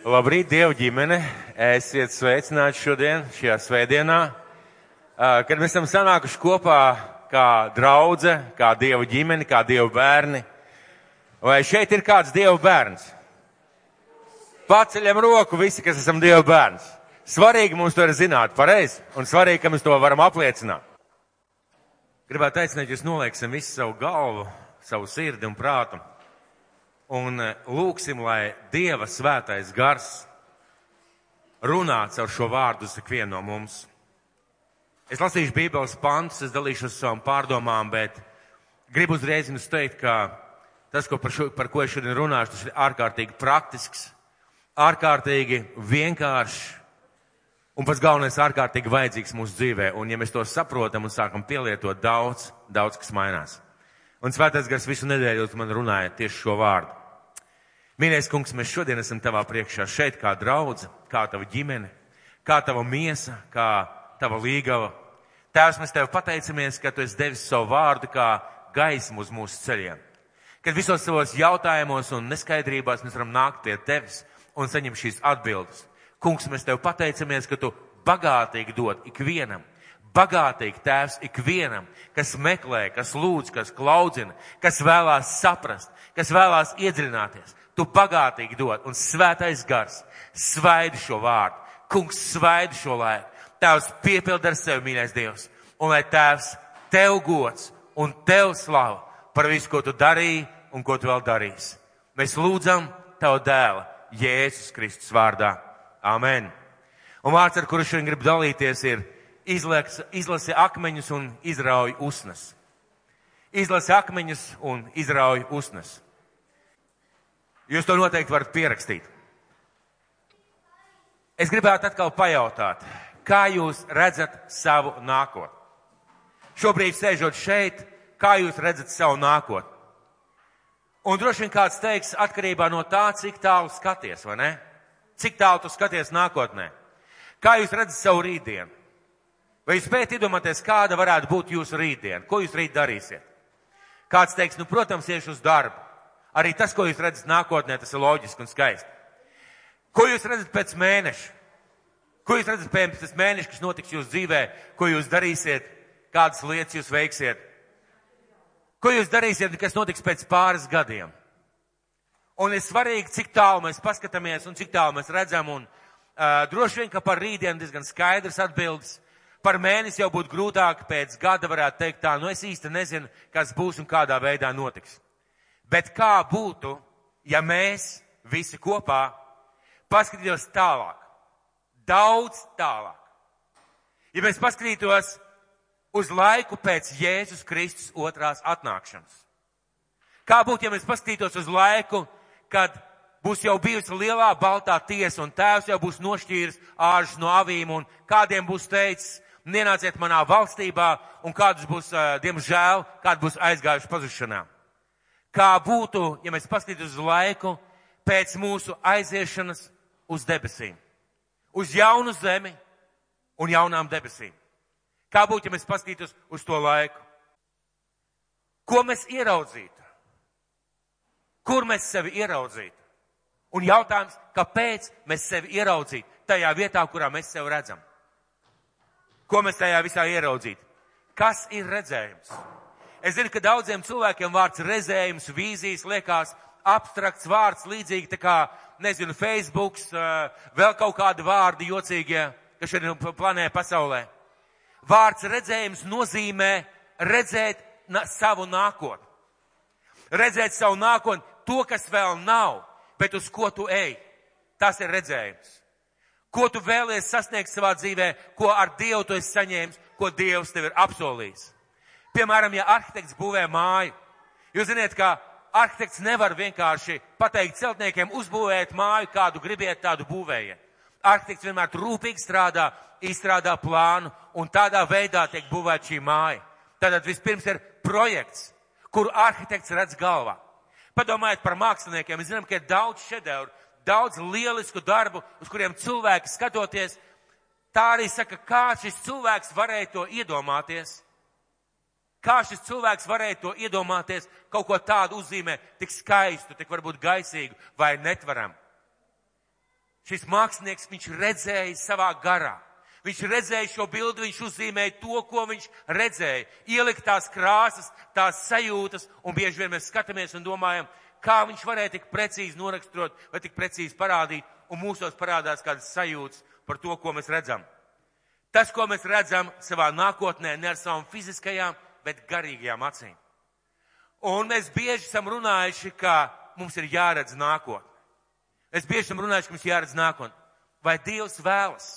Labrīt, Dieva ģimene! Esiet sveicināti šodien, šajā svētdienā, kad mēs esam sanākuši kopā kā draudze, kā Dieva ģimene, kā Dieva bērni. Vai šeit ir kāds Dieva bērns? Paceļam roku visi, kas esam Dieva bērns. Svarīgi mums to ir zināt pareizi, un svarīgi, ka mēs to varam apliecināt. Gribētu aicināt jūs nolieksim visu savu galvu, savu sirdi un prātu un eh, lūksim, lai Dieva svētais gars runā caur šo vārdu uz ikvienu no mums. Es lasīšu Bībeles pantus, es dalīšos savām pārdomām, bet gribu uzreiz jums teikt, ka tas, ko par, šo, par ko es šodien runāšu, tas ir ārkārtīgi praktisks, ārkārtīgi vienkāršs un pats galvenais ārkārtīgi vajadzīgs mūsu dzīvē. Un ja mēs to saprotam un sākam pielietot daudz, daudz kas mainās. Un svētais gars visu nedēļu man runāja tieši šo vārdu. Mīļais kungs, mēs šodien esam tavā priekšā šeit kā draudze, kā tava ģimene, kā tava miesa, kā tava līgava. Tēvs, mēs tev pateicamies, ka tu esi devis savu vārdu kā gaismu uz mūsu ceļiem. Kad visos savos jautājumos un neskaidrībās mēs varam nākt pie tevis un saņemt šīs atbildes. Kungs, mēs tev pateicamies, ka tu bagātīgi dod ikvienam, bagātīgi tēvs ikvienam, kas meklē, kas lūdz, kas klaudzina, kas vēlās saprast, kas vēlās iedziļināties tu bagātīgi dod, un svētais gars svaidi šo vārdu. Kungs svaidi šo laiku. Tēvs piepild ar sevi, mīļais Dievs, un lai Tēvs tev gods un tev slava par visu, ko tu darīji un ko tu vēl darīsi. Mēs lūdzam Tavu dēla Jēzus Kristus vārdā. Amen. Un vārds, ar kuru šodien grib dalīties, ir izlēks, izlasi akmeņus un izrauj usnas. Izlasi akmeņus un izrauj usnas. Jūs to noteikti varat pierakstīt. Es gribētu atkal pajautāt, kā jūs redzat savu nākotni? Šobrīd sēžot šeit, kā jūs redzat savu nākotni? Un droši vien kāds teiks, atkarībā no tā, cik tālu skaties, vai ne? Cik tālu tu skaties nākotnē? Kā jūs redzat savu rītdienu? Vai jūs spējat iedomāties, kāda varētu būt jūsu rītdiena? Ko jūs rīt darīsiet? Kāds teiks, nu, protams, iešu uz darbu. Arī tas, ko jūs redzat nākotnē, tas ir loģiski un skaisti. Ko jūs redzat pēc mēneša? Ko jūs redzat pēc tas mēneša, kas notiks jūsu dzīvē? Ko jūs darīsiet? Kādas lietas jūs veiksiet? Ko jūs darīsiet, kas notiks pēc pāris gadiem? Un ir svarīgi, cik tālu mēs paskatāmies un cik tālu mēs redzam. Un, uh, droši vien, ka par rītdienu diezgan skaidrs atbildes. Par mēnesi jau būtu grūtāk, pēc gada varētu teikt tā, nu es īsti nezinu, kas būs un kādā veidā notiks. Bet kā būtu, ja mēs visi kopā paskatītos tālāk, daudz tālāk? Ja mēs paskatītos uz laiku pēc Jēzus Kristus otrās atnākšanas. Kā būtu, ja mēs paskatītos uz laiku, kad būs jau bijusi lielā baltā tiesa un tēvs jau būs nošķīris āržus no avīm un kādiem būs teicis, nenāciet manā valstībā un kādus būs, diemžēl, kādi būs aizgājuši pazušanā kā būtu, ja mēs paskatītos uz laiku pēc mūsu aiziešanas uz debesīm, uz jaunu zemi un jaunām debesīm. Kā būtu, ja mēs paskatītos uz to laiku? Ko mēs ieraudzītu? Kur mēs sevi ieraudzītu? Un jautājums, kāpēc mēs sevi ieraudzītu tajā vietā, kurā mēs sevi redzam? Ko mēs tajā visā ieraudzītu? Kas ir redzējums? Es zinu, ka daudziem cilvēkiem vārds rezējums, vīzijas liekas abstrakts vārds, līdzīgi tā kā, nezinu, Facebooks, vēl kaut kādi vārdi jocīgie, kas šodien planē pasaulē. Vārds redzējums nozīmē redzēt na savu nākotni. Redzēt savu nākotni, to, kas vēl nav, bet uz ko tu ej. Tas ir redzējums. Ko tu vēlies sasniegt savā dzīvē, ko ar Dievu tu esi saņēmis, ko Dievs tev ir apsolījis. Piemēram, ja arhitekts būvē māju, jūs zināt, ka arhitekts nevar vienkārši pateikt celtniekiem uzbūvēt māju, kādu gribiet, tādu būvējiet. Arhitekts vienmēr rūpīgi strādā, izstrādā plānu un tādā veidā tiek būvēta šī māja. Tātad vispirms ir projekts, kuru arhitekts redz galvā. Padomājiet par māksliniekiem. Mēs zinām, ka ir daudz šedevru, daudz lielisku darbu, uz kuriem cilvēki skatoties, tā arī saka, kā šis cilvēks varēja to iedomāties. Kā šis cilvēks varēja to iedomāties, kaut ko tādu uzzīmē, tik skaistu, tik varbūt gaisīgu vai netvaram? šis mākslinieks, viņš redzēja savā garā. Viņš redzēja šo bildi, viņš uzzīmēja to, ko viņš redzēja. Ielikt tās krāsas, tās sajūtas, un bieži vien mēs skatāmies un domājam, kā viņš varēja tik precīzi noraksturot vai tik precīzi parādīt, un mūsos parādās kādas sajūtas par to, ko mēs redzam. Tas, ko mēs redzam savā nākotnē, ne ar savām fiziskajām, bet garīgajām acīm. Un mēs bieži esam runājuši, ka mums ir jāredz nākotne. Mēs bieži esam runājuši, ka mums jāredz nākotne. Vai Dievs vēlas?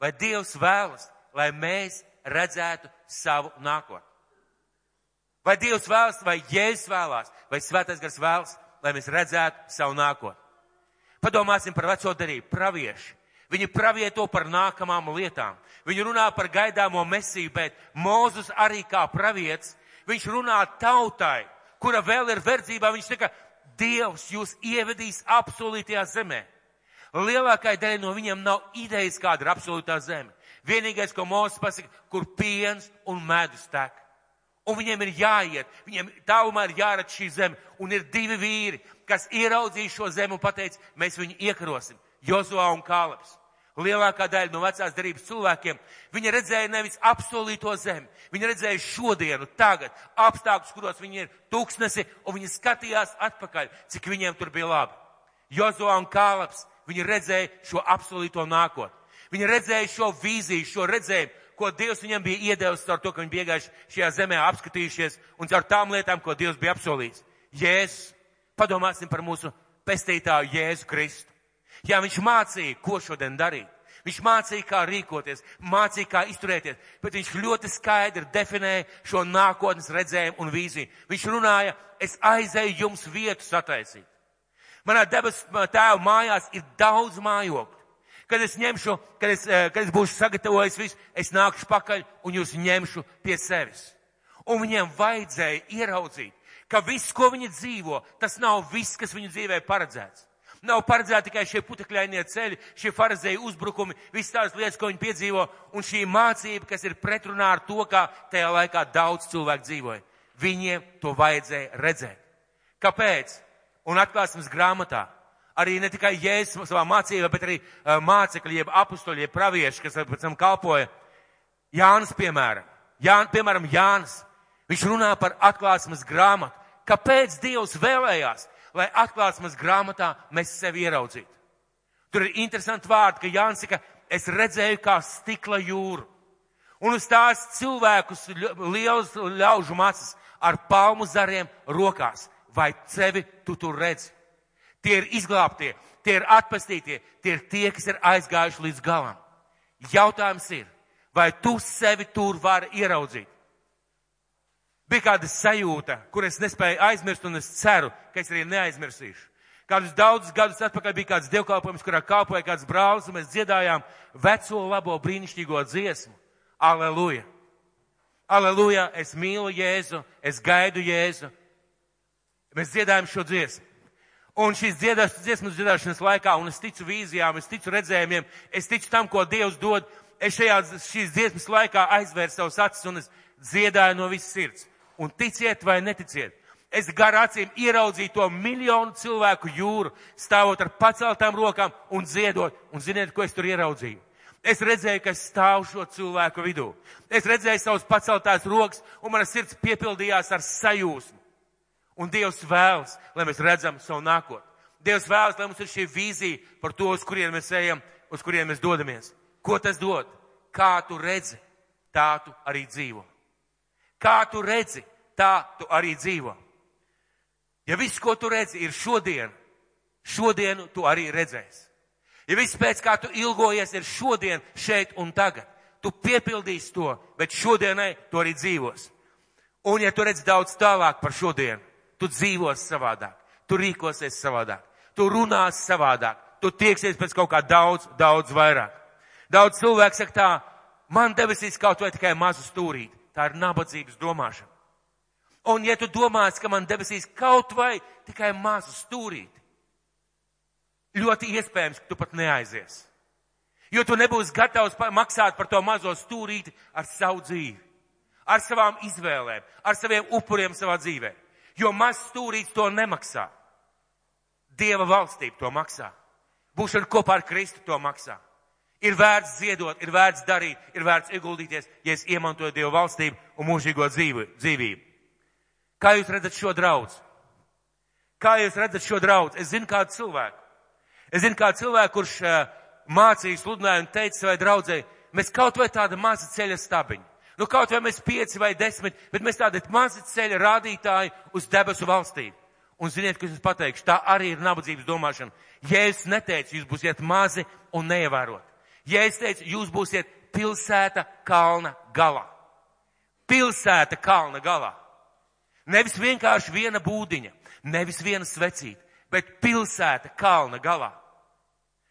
Vai Dievs vēlas, lai mēs redzētu savu nākotni? Vai Dievs vēlas, vai Jēzus vēlās, vai Svētais Gars vēlas, lai mēs redzētu savu nākotni? Padomāsim par veco darību, pravieši. Viņi pravieto par nākamām lietām. Viņi runā par gaidāmo mesiju, bet Mūzus arī kā pravietis, viņš runā tautai, kura vēl ir verdzībā. Viņš saka, Dievs jūs ievedīs absolūtajā zemē. Lielākai daļai no viņiem nav idejas, kāda ir absolūtā zeme. Vienīgais, ko Mūzes pasaka, kur piens un medus tek. Un viņiem ir jāiet, viņiem tālumā ir jāredz šī zeme. Un ir divi vīri, kas ieraudzīja šo zemi un pateica, mēs viņu iekarosim. Jozua un Kāleps. Lielākā daļa no vecās darības cilvēkiem, viņi redzēja nevis apsolīto zemi, viņi redzēja šodienu, tagad, apstākļus, kuros viņi ir tūkstnesi, un viņi skatījās atpakaļ, cik viņiem tur bija labi. Jozua un Kāleps, viņi redzēja šo apsolīto nākotni. Viņi redzēja šo vīziju, šo redzējumu, ko Dievs viņam bija iedevis caur to, ka viņi bija gājuši šajā zemē apskatījušies un caur tām lietām, ko Dievs bija apsolījis. Jēzus, padomāsim par mūsu pestītāju Jēzu Kristu. Jā, viņš mācīja, ko šodien darīt. Viņš mācīja, kā rīkoties, mācīja, kā izturēties, bet viņš ļoti skaidri definēja šo nākotnes redzējumu un vīziju. Viņš runāja, es aizēju jums vietu sataisīt. Manā debes tēva mājās ir daudz mājokļu. Kad es ņemšu, kad es, eh, kad es būšu sagatavojis visu, es nākšu pakaļ un jūs ņemšu pie sevis. Un viņiem vajadzēja ieraudzīt, ka viss, ko viņi dzīvo, tas nav viss, kas viņu dzīvē paredzēts. Nav paredzēti tikai šie putekļainie ceļi, šie farizēju uzbrukumi, visas tās lietas, ko viņi piedzīvo, un šī mācība, kas ir pretrunā ar to, kā tajā laikā daudz cilvēku dzīvoja. Viņiem to vajadzēja redzēt. Kāpēc? Un atklāsmes grāmatā. Arī ne tikai Jēzus savā mācībā, bet arī uh, mācekļi, jeb apustoļi, jeb pravieši, kas pēc tam kalpoja. Jānis, piemēram. Jān, piemēram, Jānis. Viņš runā par atklāsmes grāmatu. Kāpēc Dievs vēlējās, lai atklāsmes grāmatā mēs sevi ieraudzītu. Tur ir interesanti vārdi, ka Jānis saka, es redzēju kā stikla jūru. Un uz tās cilvēkus liels ļaužu macis ar palmu zariem rokās. Vai sevi tu tur redzi? Tie ir izglābtie, tie ir atpestītie, tie ir tie, kas ir aizgājuši līdz galam. Jautājums ir, vai tu sevi tur vari ieraudzīt? Bija kāda sajūta, kur es nespēju aizmirst, un es ceru, ka es arī neaizmirsīšu. Kādus daudzus gadus atpakaļ bija kāds dievkalpojums, kurā kalpoja kāds brālis, un mēs dziedājām veco, labo, brīnišķīgo dziesmu. Aleluja! Aleluja! Es mīlu Jēzu, es gaidu Jēzu. Mēs dziedājam šo dziesmu. Un šīs dziesmas dziedāšanas laikā, un es ticu vīzijām, es ticu redzējumiem, es ticu tam, ko Dievs dod. Es šajā, šīs dziesmas laikā aizvēru savus acis un es dziedāju no visas sirds. Un ticiet vai neticiet, es gar acīm ieraudzīju to miljonu cilvēku jūru, stāvot ar paceltām rokām un dziedot. Un ziniet, ko es tur ieraudzīju? Es redzēju, ka es stāvu šo cilvēku vidū. Es redzēju savus paceltās rokas, un mana sirds piepildījās ar sajūsmu. Un Dievs vēlas, lai mēs redzam savu nākotni. Dievs vēlas, lai mums ir šī vīzija par to, uz kurien mēs ejam, uz kurien mēs dodamies. Ko tas dod? Kā tu redzi, tā tu arī dzīvo. Kā tu redzi, tā tu arī dzīvo. Ja viss, ko tu redzi, ir šodien, šodienu tu arī redzēsi. Ja viss pēc kā tu ilgojies ir šodien, šeit un tagad, tu piepildīsi to, bet šodienai tu arī dzīvos. Un ja tu redz daudz tālāk par šodienu, tu dzīvos savādāk, tu rīkosies savādāk, tu runās savādāk, tu tieksies pēc kaut kā daudz, daudz vairāk. Daudz cilvēku saka tā, man debesīs kaut vai tikai mazu stūrīti. Tā ir nabadzības domāšana. Un ja tu domās, ka man debesīs kaut vai tikai mazu stūrīti, ļoti iespējams, ka tu pat neaizies. Jo tu nebūsi gatavs maksāt par to mazo stūrīti ar savu dzīvi, ar savām izvēlēm, ar saviem upuriem savā dzīvē. Jo maz stūrīts to nemaksā. Dieva valstība to maksā. Būšana kopā ar Kristu to maksā. Ir vērts ziedot, ir vērts darīt, ir vērts ieguldīties, ja es iemantoju Dievu valstību un mūžīgo dzīvi, dzīvību. Kā jūs redzat šo draudz? Kā jūs redzat šo draudz? Es zinu kādu cilvēku. Es zinu kādu cilvēku, kurš uh, mācīja, sludināja un teica savai draudzēji, mēs kaut vai tāda maza ceļa stabiņa. Nu, kaut vai mēs pieci vai desmit, bet mēs tādi mazi ceļa rādītāji uz debesu valstību. Un ziniet, kas jums pateikšu, tā arī ir nabadzības domāšana. Ja es neteicu, jūs būsiet mazi un neievērot. Ja es teicu, jūs būsiet pilsēta kalna galā. Pilsēta kalna galā. Nevis vienkārši viena būdiņa, nevis viena svecīta, bet pilsēta kalna galā.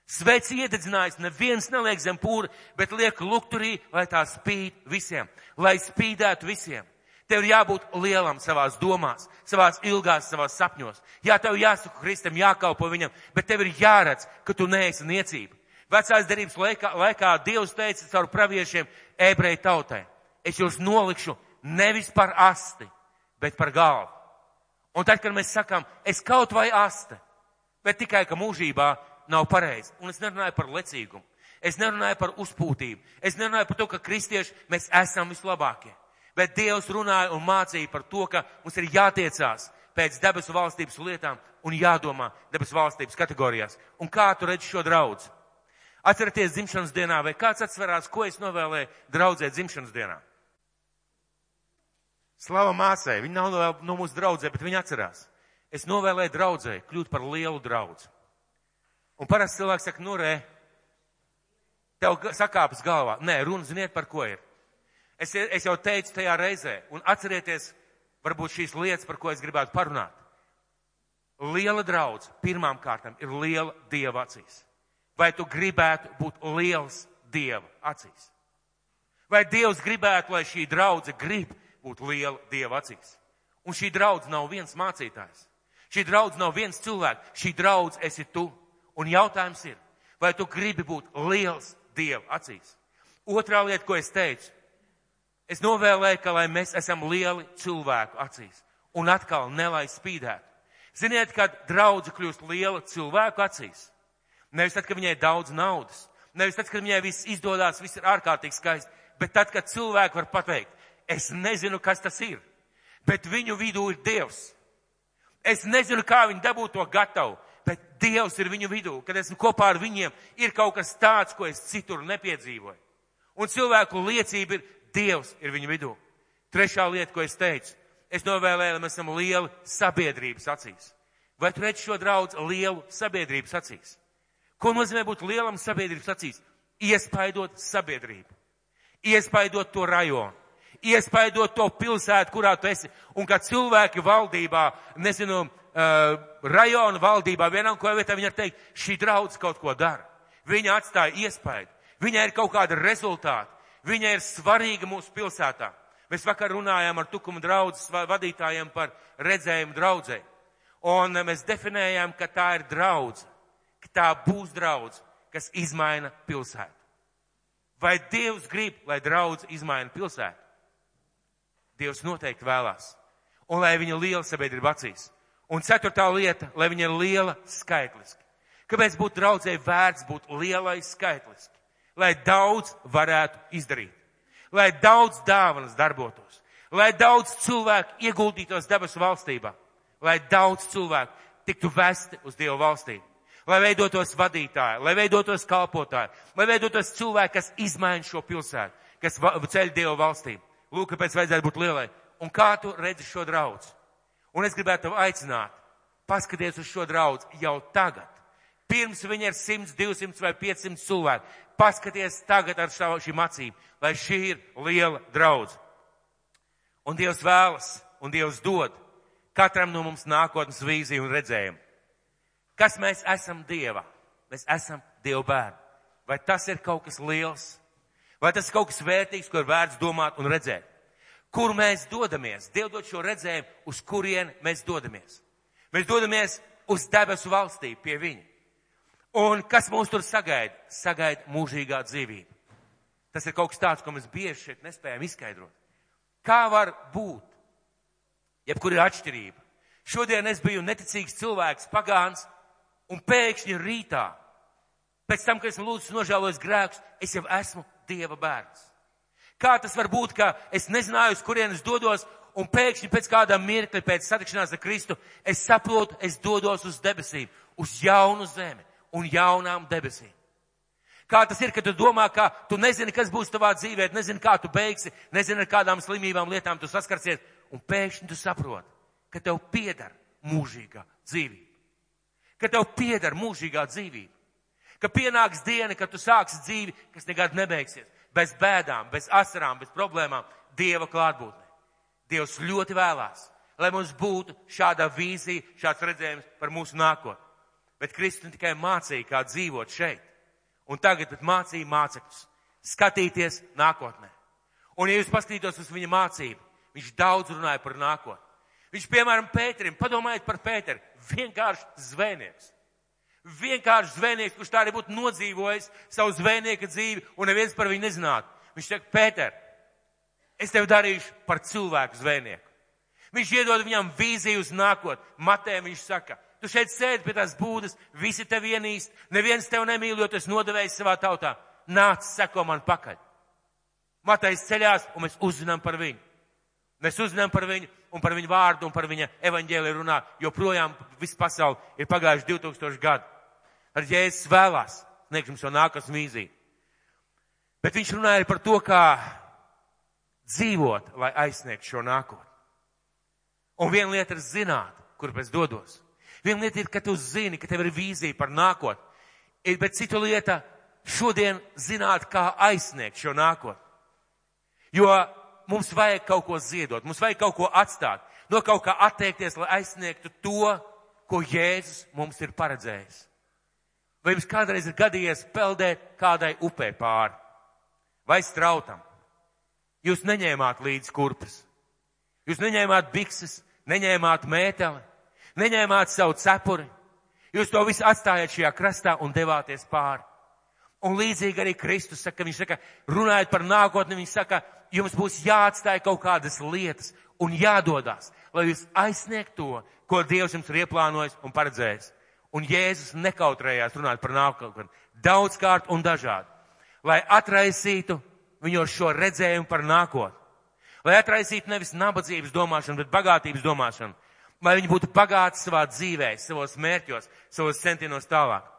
Sveic iededzinājis, neviens neliek zem pūra, bet liek lukturī, lai tā spīd visiem, lai spīdētu visiem. Tev ir jābūt lielam savās domās, savās ilgās, savās sapņos. Jā, tev jāsaka Kristam, jākalpo viņam, bet tev ir jāredz, ka tu neesi niecība. Vecās derības laikā, laikā Dievs teica caur praviešiem ebreju tautai, es jūs nolikšu nevis par asti, bet par galvu. Un tad, kad mēs sakām, es kaut vai aste, bet tikai, ka mūžībā nav pareizi. Un es nerunāju par lecīgumu. Es nerunāju par uzpūtību. Es nerunāju par to, ka kristieši mēs esam vislabākie. Bet Dievs runāja un mācīja par to, ka mums ir jātiecās pēc debesu valstības lietām un jādomā debesu valstības kategorijās. Un kā tu redzi šo draudz? Atcerieties dzimšanas dienā, vai kāds atcerās, ko es novēlēju draudzē dzimšanas dienā? Slava māsai, viņa nav no, mūsu draudzē, bet viņa atcerās. Es novēlēju draudzē kļūt par lielu draudzu. Un parasti cilvēks saka, nu re, tev sakāpes galvā. Nē, runa ziniet par ko ir. Es, es jau teicu tajā reizē, un atcerieties, varbūt šīs lietas, par ko es gribētu parunāt. Liela draudz pirmām kārtām ir liela dieva acīs. Vai tu gribētu būt liels dieva acīs? Vai Dievs gribētu, lai šī draudze grib būt liela dieva acīs? Un šī draudze nav viens mācītājs. Šī draudze nav viens cilvēks. Šī draudze esi tu. Un jautājums ir, vai tu gribi būt liels dieva acīs? Otrā lieta, ko es teicu, Es novēlēju, ka lai mēs esam lieli cilvēku acīs un atkal nelai spīdētu. Ziniet, kad draudze kļūst liela cilvēku acīs, nevis tad, kad viņai daudz naudas, nevis tad, kad viņai viss izdodas, viss ir ārkārtīgi skaisti, bet tad, kad cilvēki var pateikt, es nezinu, kas tas ir, bet viņu vidū ir Dievs. Es nezinu, kā viņi dabū to gatavu, bet Dievs ir viņu vidū, kad esmu kopā ar viņiem, ir kaut kas tāds, ko es citur nepiedzīvoju. Un cilvēku liecība ir, Dievs ir viņu vidū. Trešā lieta, ko es teicu, es novēlēju, lai mēs esam lieli sabiedrības acīs. Vai tu redzi šo draudz lielu sabiedrības acīs? Ko nozīmē būt lielam sabiedrības acīs? Iespaidot sabiedrību, iespaidot to rajonu, iespaidot to pilsētu, kurā tu esi. Un kad cilvēki valdībā, nezinu, uh, rajona valdībā, vienam ko vietā viņi var teikt, šī draudz kaut ko dara. Viņa atstāja iespaidu. Viņai ir kaut kāda rezultāta. Viņa ir svarīga mūsu pilsētā. Mēs vakar runājām ar tukuma draudzes vadītājiem par redzējumu draudzē. Un mēs definējām, ka tā ir draudze, tā būs draudze, kas izmaina pilsētu. Vai Dievs grib, lai draudze izmaina pilsētu? Dievs noteikti vēlās. Un lai viņa liela sabiedrība acīs. Un ceturtā lieta, lai viņa ir liela skaitliski. Kāpēc būtu draudzē vērts būt lielai skaitliski? lai daudz varētu izdarīt, lai daudz dāvanas darbotos, lai daudz cilvēku ieguldītos debesu valstībā, lai daudz cilvēku tiktu vesti uz Dievu valstību, lai veidotos vadītāji, lai veidotos kalpotāji, lai veidotos cilvēki, kas izmaina šo pilsētu, kas ceļ Dievu valstību. Lūk, kāpēc vajadzētu būt lielai. Un kā tu redzi šo draudz? Un es gribētu tev aicināt, paskaties uz šo draudz jau tagad. Pirms viņa ir 100, 200 vai 500 cilvēki paskaties tagad ar savu šīm acīm, lai šī ir liela draudz. Un Dievs vēlas, un Dievs dod katram no mums nākotnes vīziju un redzējumu. Kas mēs esam Dieva? Mēs esam Dieva bērni. Vai tas ir kaut kas liels? Vai tas ir kaut kas vērtīgs, ko ir vērts domāt un redzēt? Kur mēs dodamies? Dievdot šo redzējumu, uz kurien mēs dodamies? Mēs dodamies uz debesu valstī pie viņa. Un kas mūs tur sagaida? Sagaida mūžīgā dzīvība. Tas ir kaut kas tāds, ko mēs bieži šeit nespējam izskaidrot. Kā var būt? Jebkur ir atšķirība. Šodien es biju neticīgs cilvēks, pagāns, un pēkšņi rītā Pēc tam, kad esmu lūdzis nožēlojis grēkus, es jau esmu Dieva bērns. Kā tas var būt, ka es nezināju, uz kurienes dodos, un pēkšņi pēc kādā mirkļa, pēc satikšanās ar Kristu, es saprotu, es dodos uz debesīm, uz jaunu zemi un jaunām debesīm. Kā tas ir, kad tu domā, ka tu nezini, kas būs tavā dzīvē, nezini, kā tu beigsi, nezini, ar kādām slimībām, lietām tu saskarsies, un pēkšņi tu saproti, ka tev pieder mūžīgā dzīvība. Ka tev pieder mūžīgā dzīvība. Ka pienāks diena, kad tu sāksi dzīvi, kas nekad nebeigsies. Bez bēdām, bez asarām, bez problēmām, Dieva klātbūtnē. Dievs ļoti vēlās, lai mums būtu šāda vīzija, šāds redzējums par mūsu nākotni. Bet Kristus ne tikai mācīja, kā dzīvot šeit, un tagad mācīja mācekļus skatīties nākotnē. Un, ja jūs paskatītos uz viņa mācību, viņš daudz runāja par nākotni. Viņš, piemēram, Pēterim, padomājiet par Pēteri, vienkārši zvejnieks. Vienkārši zvejnieks, kurš tā arī būtu nodzīvojis savu zvejnieka dzīvi un neviens par viņu nezinātu. Viņš saka, Pēter, es tevi darīšu par cilvēku zvejnieku. Viņš iedod viņam vīziju uz nākotni. Matē viņš saka, tu šeit sēdi pie tās būdas, visi tevi ienīst, neviens tevi nemīl, jo tu esi nodevējis savā tautā. Nāc, seko man pakaļ. Matējs ceļās un mēs uzzinām par viņu. Mēs uzzinām par viņu un par viņu vārdu un par viņa evaņģēli runā, jo projām viss pasauli ir pagājuši 2000 gadi. Ar Jēzus vēlās sniegt mums jau nākas vīziju. Bet viņš runāja par to, kā dzīvot, lai aizsniegtu šo nākotni. Un viena lieta ir zināt, kurp es dodos. Viena lieta ir, ka tu zini, ka tev ir vīzija par nākotni. Bet cita lieta šodien zināt, kā aizsniegt šo nākotni. Jo mums vajag kaut ko ziedot, mums vajag kaut ko atstāt, no kaut kā atteikties, lai aizsniegtu to, ko Jēzus mums ir paredzējis. Vai jums kādreiz ir gadījies peldēt kādai upē pāri vai strautam? Jūs neņēmāt līdzi kurpes, jūs neņēmāt bikses, neņēmāt mēteli, neņēmāt savu cepuri. Jūs to visu atstājāt šajā krastā un devāties pāri. Un līdzīgi arī Kristus saka, viņš saka, runājot par nākotni, viņš saka, jums būs jāatstāj kaut kādas lietas un jādodas, lai jūs aizsniegtu to, ko Dievs jums ir ieplānojis un paredzējis. Un Jēzus nekautrējās runāt par nākotni daudzkārt un dažādi, lai atraisītu viņos šo redzējumu par nākotni. Lai atraisītu nevis nabadzības domāšanu, bet bagātības domāšanu. Lai viņi būtu bagāti savā dzīvē, savos mērķos, savos centienos tālāk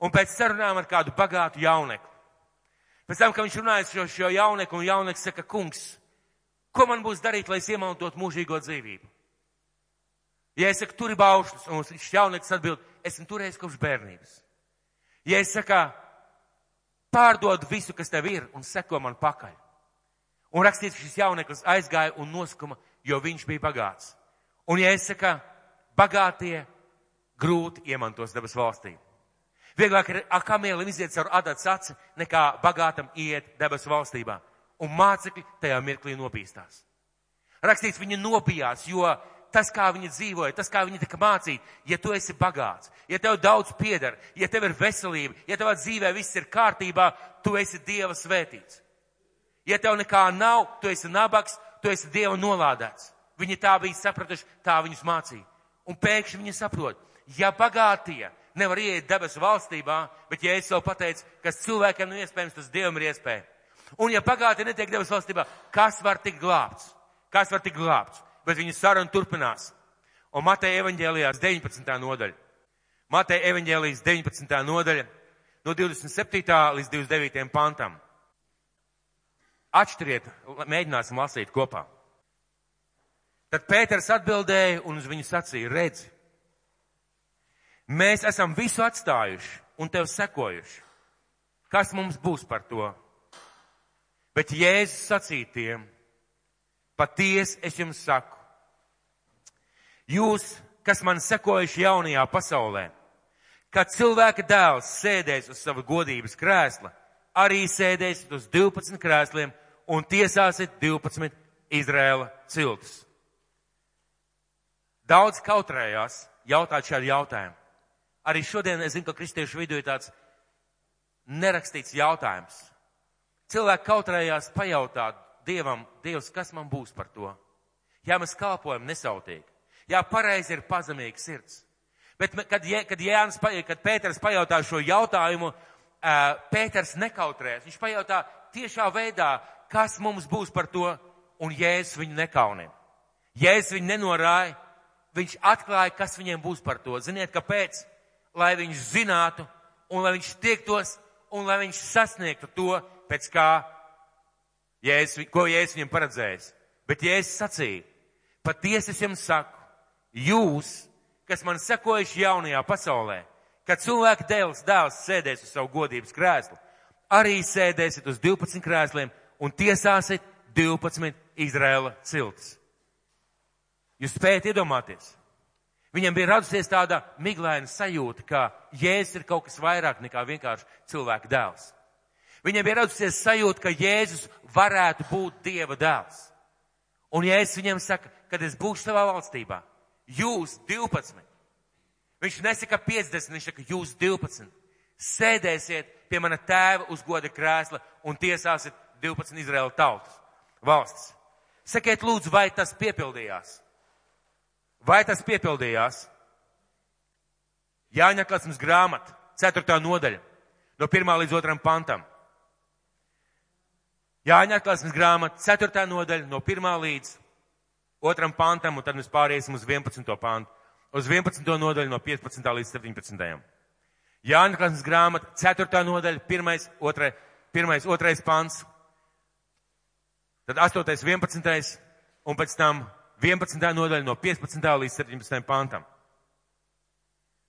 un pēc sarunām ar kādu bagātu jauneku. Pēc tam, kad viņš runāja šo, šo jauneku, un jauneks saka, kungs, ko man būs darīt, lai es iemantot mūžīgo dzīvību? Ja es saku, tur ir baušļus, un šis jauneks atbild, esmu turējis kopš bērnības. Ja es saku, pārdod visu, kas tev ir, un seko man pakaļ. Un rakstīts, šis jauneklis aizgāja un noskuma, jo viņš bija bagāts. Un ja es saku, bagātie grūti iemantos dabas valstīm. Vieglāk ir kamielim iziet caur adats aci, nekā bagātam iet debesu valstībā. Un mācekļi tajā mirklī nobīstās. Rakstīts, viņi nobijās, jo tas, kā viņi dzīvoja, tas, kā viņi tika mācīti, ja tu esi bagāts, ja tev daudz pieder, ja tev ir veselība, ja tavā dzīvē viss ir kārtībā, tu esi Dieva svētīts. Ja tev nekā nav, tu esi nabaks, tu esi Dieva nolādēts. Viņi tā bija sapratuši, tā viņus mācīja. Un pēkšņi viņi saprot, ja bagātie nevar ieiet debesu valstībā, bet ja es jau pateicu, kas cilvēkam nav iespējams, tas Dievam ir iespēja. Un ja pagātne netiek debesu valstībā, kas var tikt glābts? Kas var tikt glābts? Bet viņa saruna turpinās. Un Mateja evaņģēlijās 19. nodaļa. Mateja evaņģēlijas 19. nodaļa no 27. līdz 29. pantam. Atšķiriet, mēģināsim lasīt kopā. Tad Pēters atbildēja un uz viņu sacīja, redzi, Mēs esam visu atstājuši un tev sekojuši. Kas mums būs par to? Bet Jēzus sacīja tiem, patiesi es jums saku, jūs, kas man sekojuši jaunajā pasaulē, kad cilvēka dēls sēdēs uz sava godības krēsla, arī sēdēsiet uz 12 krēsliem un tiesāsiet 12 Izrēla ciltus. Daudz kautrējās jautāt šādu jautājumu. Arī šodien es zinu, ka kristiešu vidū ir tāds nerakstīts jautājums. Cilvēki kautrējās pajautāt Dievam, Dievs, kas man būs par to? Jā, mēs kalpojam nesautīgi. Jā, pareizi ir pazemīga sirds. Bet, kad, kad, Jānis, kad Pēters pajautā šo jautājumu, Pēters nekautrēs. Viņš pajautā tiešā veidā, kas mums būs par to, un Jēzus viņu nekaunē. Jēzus viņu nenorāja, viņš atklāja, kas viņiem būs par to. Ziniet, kāpēc? Lai viņš zinātu, un lai viņš tiektos, un lai viņš sasniegtu to, pēc kā Jēzus, ko Jēzus viņam paredzējis. Bet Jēzus sacīja, patiesi es jums saku, jūs, kas man sekojuši jaunajā pasaulē, kad cilvēka dēls dēls sēdēs uz savu godības krēslu, arī sēdēsiet uz 12 krēsliem un tiesāsiet 12 Izraela ciltis. Jūs spējat iedomāties? Viņam bija radusies tāda miglaina sajūta, ka Jēzus ir kaut kas vairāk nekā vienkārši cilvēka dēls. Viņam bija radusies sajūta, ka Jēzus varētu būt Dieva dēls. Un Jēzus viņam saka, kad es būšu savā valstībā, jūs 12. Viņš nesaka 50, viņš saka, jūs 12. Sēdēsiet pie mana tēva uz goda krēsla un tiesāsiet 12 Izraēla tautas valstis. Sakiet, lūdzu, vai tas piepildījās? Vai tas piepildījās? Jāņa Klasmas grāmata, 4. nodaļa, no 1. līdz 2. pantam. Jāņa Klasmas grāmata, 4. nodaļa, no 1. līdz 2. pantam, un tad mēs pāriesim uz 11. pantu. Uz 11. nodaļu no 15. līdz 17. Jāņa Klasmas grāmata, 4. nodaļa, 1. 2. 1. 2. pants, tad 8. 11. un pēc tam 11. nodaļa no 15. līdz 17. pantam.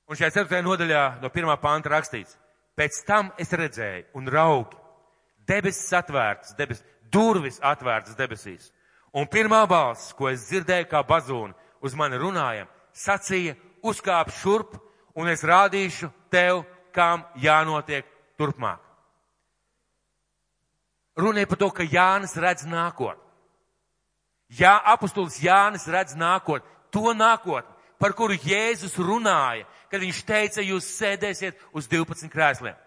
Un šajā 4. nodaļā no 1. panta rakstīts, pēc tam es redzēju un raugi, debesis atvērtas, debes, durvis atvērtas debesīs. Un pirmā balss, ko es dzirdēju kā bazūna, uz mani runāja, sacīja, uzkāp šurp un es rādīšu tev, kam jānotiek turpmāk. Runāja par to, ka Jānis redz nākotni. Jā, apustulis Jānis redz nākotni, to nākotni, par kuru Jēzus runāja, kad viņš teica, jūs sēdēsiet uz 12 krēsliem.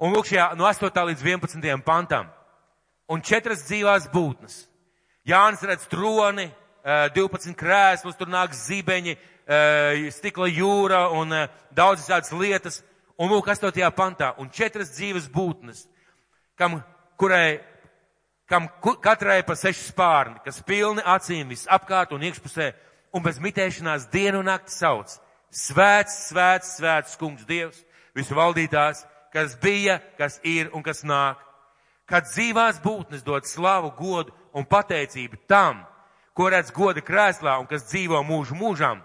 Un lūk, šajā no 8. līdz 11. pantam. Un četras dzīvās būtnes. Jānis redz troni, 12 krēslus, tur nāk zibeņi, stikla jūra un daudzas tādas lietas. Un lūk, 8. pantā. Un četras dzīves būtnes, kam, kurai kam katrai pa seši spārni, kas pilni acīm visapkārt un iekšpusē, un bez mitēšanās dienu un nakti sauc. Svēts, svēts, svēts kungs Dievs, visu valdītājs, kas bija, kas ir un kas nāk. Kad dzīvās būtnes dod slavu, godu un pateicību tam, ko redz goda krēslā un kas dzīvo mūžu mūžam,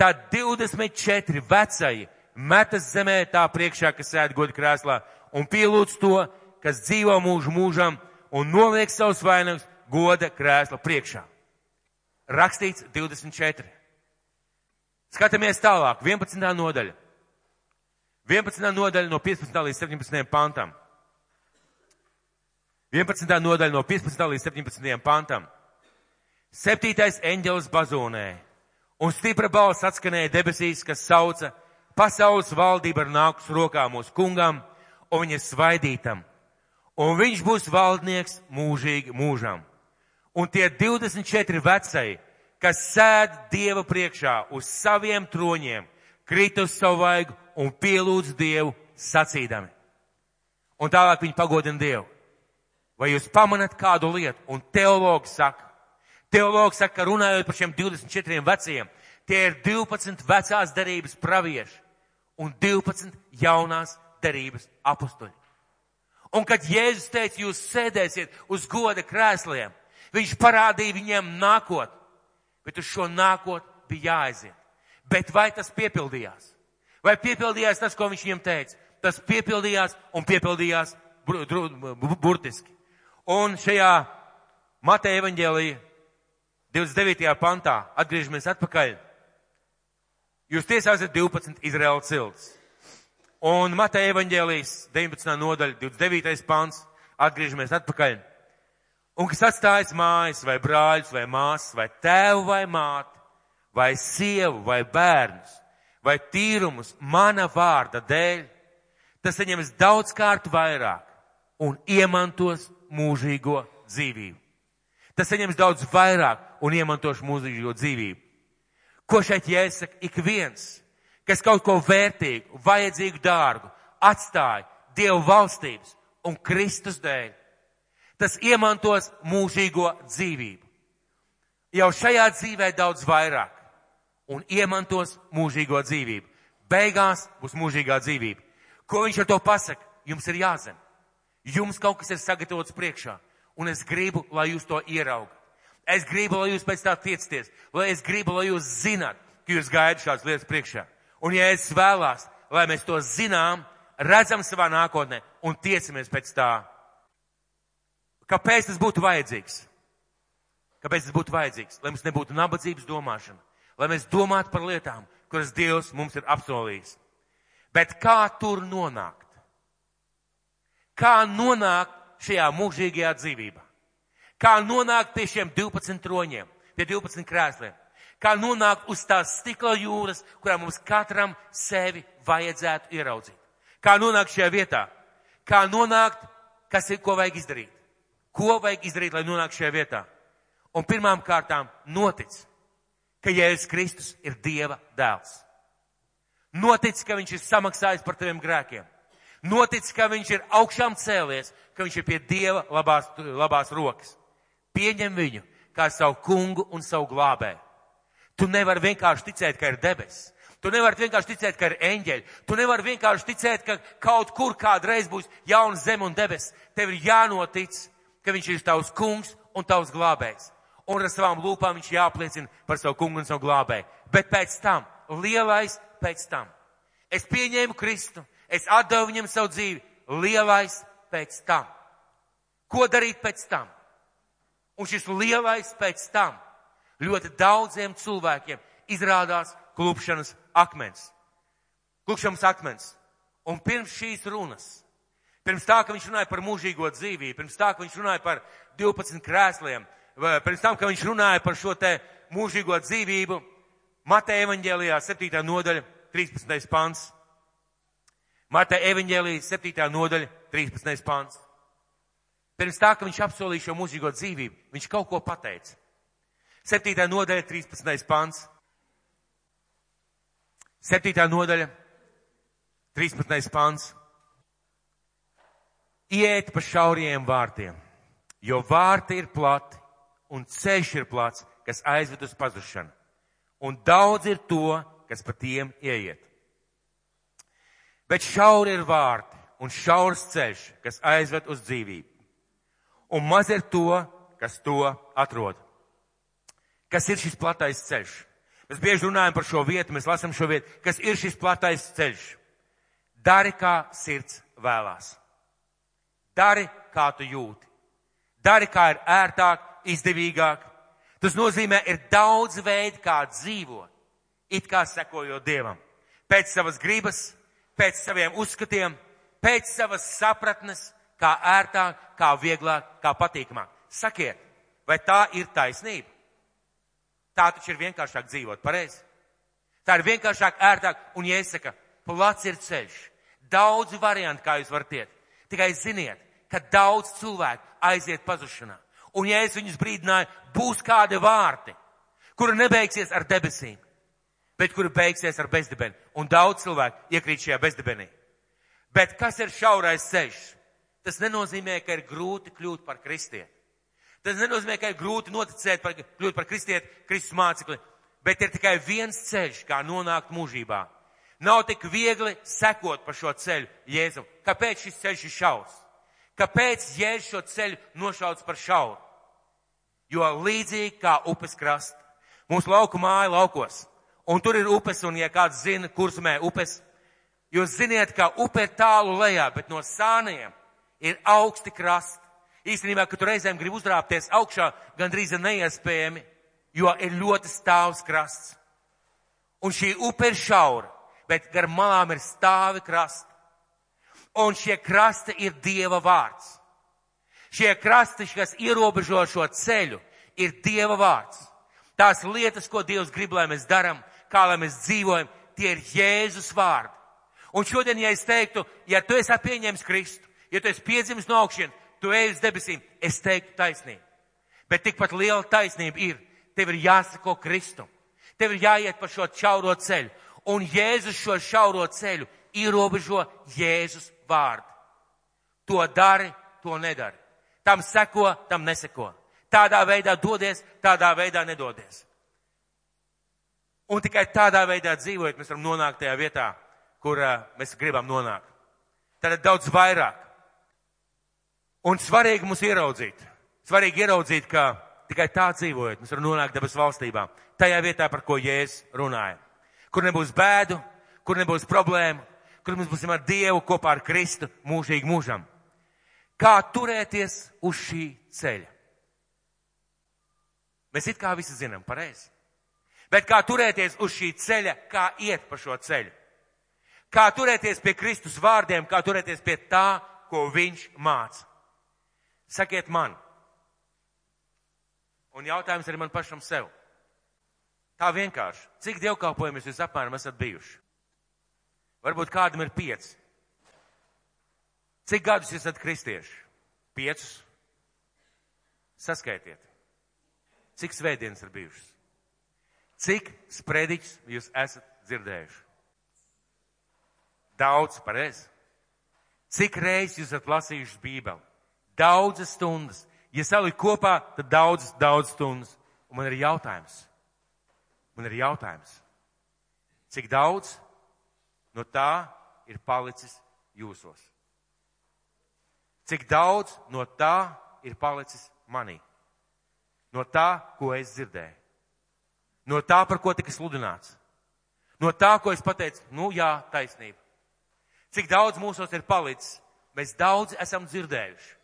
tad 24 vecai metas zemē tā priekšā, kas sēd goda krēslā un pielūdz to, kas dzīvo mūžu mūžam un noliek savus vainagus goda krēsla priekšā. Rakstīts 24. Skatāmies tālāk, 11. nodaļa. 11. nodaļa no 15. līdz 17. pantam. 11. nodaļa no 15. līdz 17. pantam. Septītais eņģelis bazūnē, un stipra balss atskanēja debesīs, kas sauca, pasaules valdība ir nākus rokā mūsu kungam un viņa svaidītam un viņš būs valdnieks mūžīgi mūžam. Un tie 24 vecai, kas sēd Dieva priekšā uz saviem troņiem, krīt uz savu vaigu un pielūdz Dievu sacīdami. Un tālāk viņi pagodina Dievu. Vai jūs pamanat kādu lietu? Un teologs saka, teologs saka, ka runājot par šiem 24 veciem, tie ir 12 vecās darības pravieši un 12 jaunās darības apustuļi. Un kad Jēzus teica, jūs sēdēsiet uz goda krēsliem, viņš parādīja viņiem nākotni, bet uz šo nākotni bija jāaiziet. Bet vai tas piepildījās? Vai piepildījās tas, ko viņš viņiem teica? Tas piepildījās un piepildījās bur, bur, burtiski. Un šajā Mateja evaņģēlija 29. pantā atgriežamies atpakaļ. Jūs tiesāsiet 12 Izraēla cilts. Un Mateja evaņģēlijas 19. nodaļa, 29. pants, atgriežamies atpakaļ. Un kas atstājas mājas, vai brāļus, vai māsas, vai tēvu, vai māti, vai sievu, vai bērnus, vai tīrumus mana vārda dēļ, tas saņems daudz kārtu vairāk un iemantos mūžīgo dzīvību. Tas saņems daudz vairāk un iemantos mūžīgo dzīvību. Ko šeit jāsaka? Ik viens, kas kaut ko vērtīgu, vajadzīgu dārgu atstāja Dievu valstības un Kristus dēļ, tas iemantos mūžīgo dzīvību. Jau šajā dzīvē daudz vairāk un iemantos mūžīgo dzīvību. Beigās būs mūžīgā dzīvība. Ko viņš ar to pasaka? Jums ir jāzina. Jums kaut kas ir sagatavots priekšā, un es gribu, lai jūs to ieraugat. Es gribu, lai jūs pēc tā tiecaties, lai es gribu, lai jūs zināt, ka jūs gaidat šādas lietas priekšā. Un ja es vēlās, lai mēs to zinām, redzam savā nākotnē un tiecamies pēc tā. Kāpēc tas būtu vajadzīgs? Kāpēc tas būtu vajadzīgs? Lai mums nebūtu nabadzības domāšana, lai mēs domātu par lietām, kuras Dievs mums ir apsolījis. Bet kā tur nonākt? Kā nonākt šajā mūžīgajā dzīvībā? Kā nonākt pie šiem 12 troņiem, pie 12 krēsliem? Kā nonākt uz tās stikla jūras, kurā mums katram sevi vajadzētu ieraudzīt? Kā nonākt šajā vietā? Kā nonākt, kas ir, ko vajag izdarīt? Ko vajag izdarīt, lai nonāktu šajā vietā? Un pirmām kārtām notic, ka Jēzus Kristus ir Dieva dēls. Notic, ka Viņš ir samaksājis par taviem grēkiem. Notic, ka Viņš ir augšām cēlies, ka Viņš ir pie Dieva labās, labās rokas. Pieņem viņu kā savu kungu un savu glābēju. Tu nevari vienkārši ticēt, ka ir debesis. Tu nevari vienkārši ticēt, ka ir eņģeļi. Tu nevari vienkārši ticēt, ka kaut kur kādreiz būs jauna zeme un debesis. Tev ir jānotic, ka viņš ir tavs kungs un tavs glābējs. Un ar savām lūpām viņš jāpliecina par savu kungu un savu glābēju. Bet pēc tam, lielais pēc tam. Es pieņēmu Kristu, es atdevu viņam savu dzīvi, lielais pēc tam. Ko darīt pēc tam? Un šis lielais pēc tam ļoti daudziem cilvēkiem izrādās klupšanas akmens. Klupšanas akmens. Un pirms šīs runas, pirms tā, ka viņš runāja par mūžīgo dzīvību, pirms tā, ka viņš runāja par 12 krēsliem, pirms tam, ka viņš runāja par šo te mūžīgo dzīvību, Mateja evaņģēlijā 7. nodaļa, 13. pants. Mateja evaņģēlijā 7. nodaļa, 13. pants. Pirms tā, ka viņš apsolīja šo mūžīgo dzīvību, viņš kaut ko pateica. 7. nodaļa, 13. pants. 7. nodaļa, 13. pants. Iet pa šauriem vārtiem, jo vārti ir plati un ceļš ir plats, kas aizved uz pazušanu. Un daudz ir to, kas pa tiem ieiet. Bet šauri ir vārti un šaurs ceļš, kas aizved uz dzīvību. Un maz ir to, kas to atrod. Kas ir šis platais ceļš? Mēs bieži runājam par šo vietu, mēs lasam šo vietu. Kas ir šis platais ceļš? Dari, kā sirds vēlās. Dari, kā tu jūti. Dari, kā ir ērtāk, izdevīgāk. Tas nozīmē, ir daudz veidu, kā dzīvot, it kā sekojot Dievam. Pēc savas gribas, pēc saviem uzskatiem, pēc savas sapratnes, kā ērtāk, kā vieglāk, kā patīkamāk. Sakiet, vai tā ir taisnība? Tā taču ir vienkāršāk dzīvot, pareizi? Tā ir vienkāršāk, ērtāk, un iesaka, plats ir ceļš. Daudz variantu, kā jūs varat iet. Tikai ziniet, ka daudz cilvēku aiziet pazušanā. Un ja es viņus brīdināju, būs kādi vārti, kuri nebeigsies ar debesīm, bet kuri beigsies ar bezdibeni. Un daudz cilvēku iekrīt šajā bezdibenī. Bet kas ir šaurais ceļš? Tas nenozīmē, ka ir grūti kļūt par kristieti. Tas nenozīmē, ka ir grūti noticēt, par, kļūt par kristieti, Kristus mācekli, bet ir tikai viens ceļš, kā nonākt mūžībā. Nav tik viegli sekot pa šo ceļu Jēzum. Kāpēc šis ceļš ir šaurs? Kāpēc Jēzus šo ceļu nošauc par šauru? Jo līdzīgi kā upes krasta, mūsu lauku māja laukos, un tur ir upes, un ja kāds zina, kursmē upes, jūs ziniet, ka upe ir tālu lejā, bet no sāniem ir augsti krasti. Īstenībā, ka tu reizēm grib uzrāpties augšā, gandrīz ir neiespējami, jo ir ļoti stāvs krasts. Un šī upe ir šaura, bet gar malām ir stāvi krasti. Un šie krasti ir Dieva vārds. Šie krasti, kas ierobežo šo ceļu, ir Dieva vārds. Tās lietas, ko Dievs grib, lai mēs darām, kā lai mēs dzīvojam, tie ir Jēzus vārdi. Un šodien, ja es teiktu, ja tu esi pieņēmis Kristu, ja tu esi piedzimis no augšiem, tu ej uz debesīm, es teiktu taisnību. Bet tikpat liela taisnība ir, tev ir jāsako Kristum. Tev ir jāiet pa šo čauro ceļu. Un Jēzus šo šauro ceļu ierobežo Jēzus vārdu. To dari, to nedari. Tam seko, tam neseko. Tādā veidā dodies, tādā veidā nedodies. Un tikai tādā veidā dzīvojot, mēs varam nonākt tajā vietā, kur uh, mēs gribam nonākt. Tad daudz vairāk. Un svarīgi mums ieraudzīt. Svarīgi ieraudzīt, ka tikai tā dzīvojot, mēs varam nonākt debes valstībā. Tajā vietā, par ko Jēzus runāja. Kur nebūs bēdu, kur nebūs problēmu, kur mēs būsim ar Dievu kopā ar Kristu mūžīgi mūžam. Kā turēties uz šī ceļa? Mēs it kā visi zinām pareizi. Bet kā turēties uz šī ceļa, kā iet pa šo ceļu? Kā turēties pie Kristus vārdiem, kā turēties pie tā, ko viņš māca? Sakiet man. Un jautājums arī man pašam sev. Tā vienkārši. Cik dievkalpojumus jūs apmēram esat bijuši? Varbūt kādam ir pieci. Cik gadus esat kristieši? Piecus. Saskaitiet. Cik svētdienas ir bijušas? Cik sprediķus jūs esat dzirdējuši? Daudz, pareizi. Cik reizes jūs esat lasījuši Bībeli? Daudzas stundas. Ja salikt kopā, tad daudzas, daudz stundas. Un man ir jautājums. Man ir jautājums. Cik daudz no tā ir palicis jūsos? Cik daudz no tā ir palicis manī? No tā, ko es dzirdēju. No tā, par ko tika sludināts. No tā, ko es pateicu, nu jā, taisnība. Cik daudz mūsos ir palicis, mēs daudz esam dzirdējuši.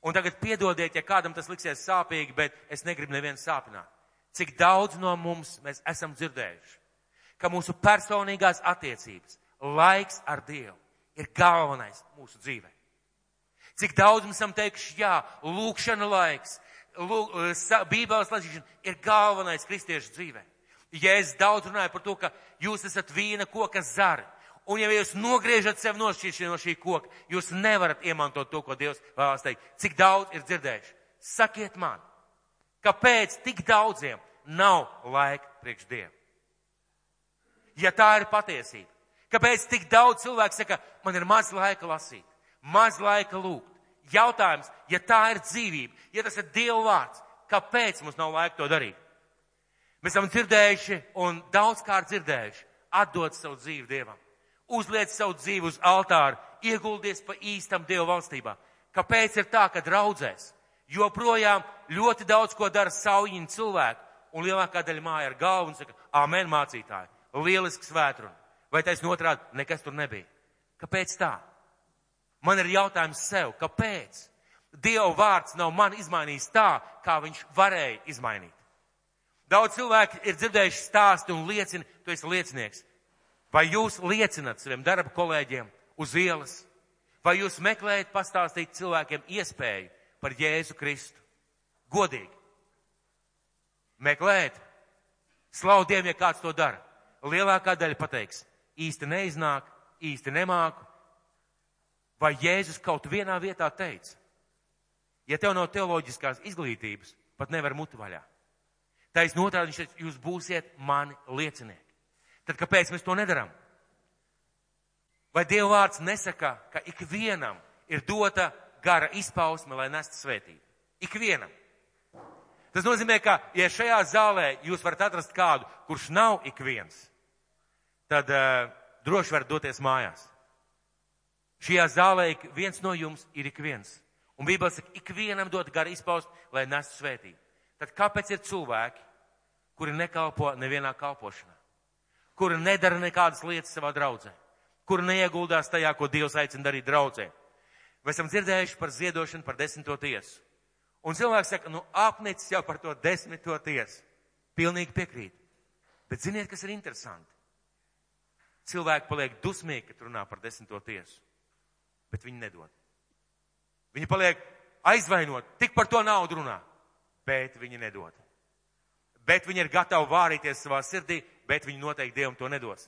Un tagad piedodiet, ja kādam tas liksies sāpīgi, bet es negribu nevienu sāpināt. Cik daudz no mums mēs esam dzirdējuši, ka mūsu personīgās attiecības, laiks ar Dievu ir galvenais mūsu dzīvē. Cik daudz mums esam teikuši, jā, lūkšana laiks, lūk, eh, bībeles lasīšana ir galvenais kristiešu dzīvē. Ja es daudz runāju par to, ka jūs esat vīna koka zari, un ja jūs nogriežat sev no šī, no šī koka, jūs nevarat iemantot to, ko Dievs vēlas teikt. Cik daudz ir dzirdējuši? Sakiet man, kāpēc tik daudziem nav laika priekš Dievu? Ja tā ir patiesība, kāpēc tik daudz cilvēku saka, man ir maz laika lasīt, maz laika lūgt? Jautājums, ja tā ir dzīvība, ja tas ir Dieva vārds, kāpēc mums nav laika to darīt? Mēs esam dzirdējuši un daudzkārt dzirdējuši, atdot savu dzīvi Dievam, uzliec savu dzīvi uz altāru, ieguldies pa īstam Dieva valstībā. Kāpēc ir tā, ka draudzēs joprojām ļoti daudz ko dara saujiņu cilvēku, un lielākā daļa māja ar galvu un saka, amen mācītāji, lielisks vētrun. Vai taisn otrādi, nekas tur nebija. Kāpēc tā? Man ir jautājums sev, kāpēc Dieva vārds nav man izmainījis tā, kā viņš varēja izmainīt? Daudz cilvēku ir dzirdējuši stāstu un liecina, tu esi liecinieks. Vai jūs liecinat saviem darba kolēģiem uz ielas? Vai jūs meklējat pastāstīt cilvēkiem iespēju par Jēzu Kristu? Godīgi. Meklēt. Slaudiem, ja kāds to dara. Lielākā daļa pateiks, īsti neiznāk, īsti nemāku, Vai Jēzus kaut vienā vietā teica, ja tev nav teoloģiskās izglītības, pat nevar mutu vaļā. Taisn otrādi viņš teica, jūs būsiet mani liecinieki. Tad kāpēc mēs to nedaram? Vai Dieva vārds nesaka, ka ikvienam ir dota gara izpausme, lai nestu svētību? Ikvienam. Tas nozīmē, ka, ja šajā zālē jūs varat atrast kādu, kurš nav ik viens, tad uh, droši varat doties mājās. Šajā zālē viens no jums ir ik viens. Un Bībele saka, ikvienam dot garu izpaust, lai nestu svētību. Tad kāpēc ir cilvēki, kuri nekalpo nevienā kalpošanā, kuri nedara nekādas lietas savā draudzē, kuri neieguldās tajā, ko Dievs aicina darīt draudzē? Mēs esam dzirdējuši par ziedošanu, par desmito tiesu. Un cilvēks saka, nu apnicis jau par to desmito tiesu. Pilnīgi piekrīt. Bet ziniet, kas ir interesanti? Cilvēki paliek dusmīgi, kad runā par desmito tiesu bet viņi nedod. Viņi paliek aizvainot, tik par to naudu runā, bet viņi nedod. Bet viņi ir gatavi vārīties savā sirdī, bet viņi noteikti Dievam to nedos.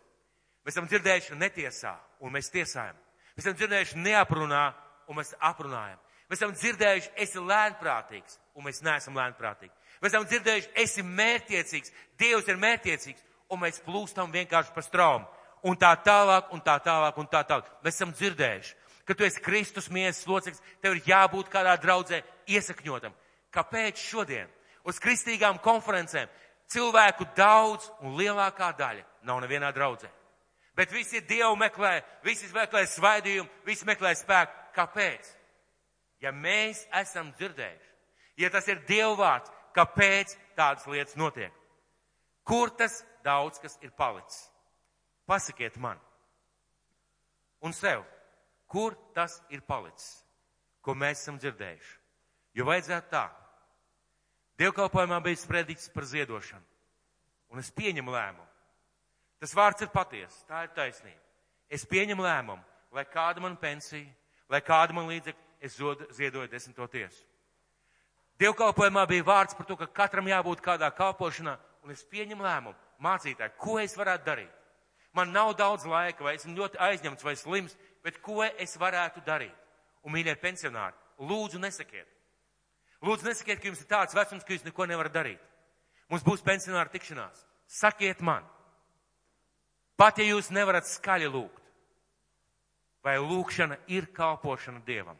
Mēs esam dzirdējuši netiesā, un mēs tiesājam. Mēs esam dzirdējuši neaprunā, un mēs aprunājam. Mēs esam dzirdējuši, esi lēnprātīgs, un mēs neesam lēnprātīgi. Mēs esam dzirdējuši, esi mērķiecīgs, Dievs ir mērķiecīgs, un mēs plūstam vienkārši pa straumu. Un tā tālāk, un tā tālāk, un tā tālāk. Mēs esam dzirdējuši, ka tu esi Kristus miesas loceklis, tev ir jābūt kādā draudzē iesakņotam. Kāpēc šodien uz kristīgām konferencēm cilvēku daudz un lielākā daļa nav nevienā draudzē? Bet visi Dievu meklē, visi meklē svaidījumu, visi meklē spēku. Kāpēc? Ja mēs esam dzirdējuši, ja tas ir Dieva vārds, kāpēc tādas lietas notiek? Kur tas daudz kas ir palicis? Pasakiet man un sev, kur tas ir palicis, ko mēs esam dzirdējuši. Jo vajadzētu tā. Dievkalpojumā bija sprediķis par ziedošanu, un es pieņemu lēmumu. Tas vārds ir patiesa, tā ir taisnība. Es pieņemu lēmumu, lai kāda man pensija, lai kāda man līdzekļa, es ziedoju desmito tiesu. Dievkalpojumā bija vārds par to, ka katram jābūt kādā kalpošanā, un es pieņemu lēmumu, mācītāji, ko es varētu darīt. Man nav daudz laika, vai esmu ļoti aizņemts vai slims, bet ko es varētu darīt? Un, mīļie pensionāri, lūdzu nesakiet. Lūdzu nesakiet, ka jums ir tāds vecums, ka jūs neko nevarat darīt. Mums būs pensionāra tikšanās. Sakiet man, pat ja jūs nevarat skaļi lūgt, vai lūkšana ir kalpošana Dievam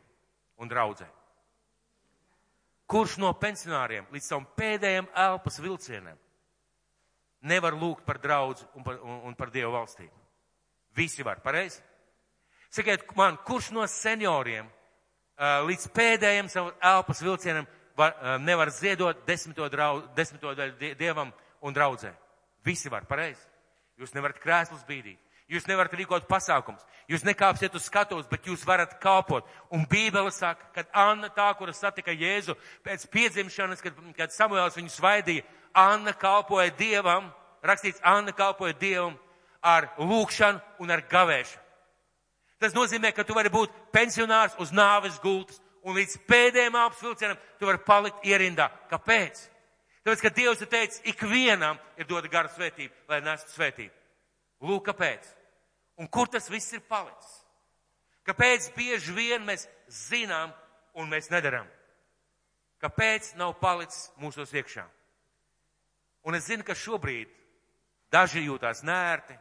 un draudzē? Kurš no pensionāriem līdz savam pēdējiem elpas vilcieniem nevar lūgt par draudzu un par, un, un par Dievu valstību. Visi var, pareizi? Sakiet man, kurš no senioriem līdz pēdējiem savu elpas vilcienam var, uh, nevar ziedot desmito, draudz, desmito daļu Dievam un draudzē? Visi var, pareizi? Jūs nevarat krēslus bīdīt. Jūs nevarat rīkot pasākums. Jūs nekāpsiet uz skatuves, bet jūs varat kalpot. Un Bībele saka, kad Anna tā, kura satika Jēzu pēc piedzimšanas, kad, kad Samuēls viņu svaidīja, Anna kalpoja Dievam, rakstīts, Anna kalpoja Dievam ar lūkšanu un ar gavēšanu. Tas nozīmē, ka tu vari būt pensionārs uz nāves gultas un līdz pēdējiem apsvilcienam tu vari palikt ierindā. Kāpēc? Tāpēc, ka Dievs ir teicis, ikvienam ir dota gara svētība, lai nestu svētību. Lūk, kāpēc. Un kur tas viss ir palicis? Kāpēc bieži vien mēs zinām un mēs nedaram? Kāpēc nav palicis mūsos iekšā? Un es zinu, ka šobrīd daži jūtās nērti,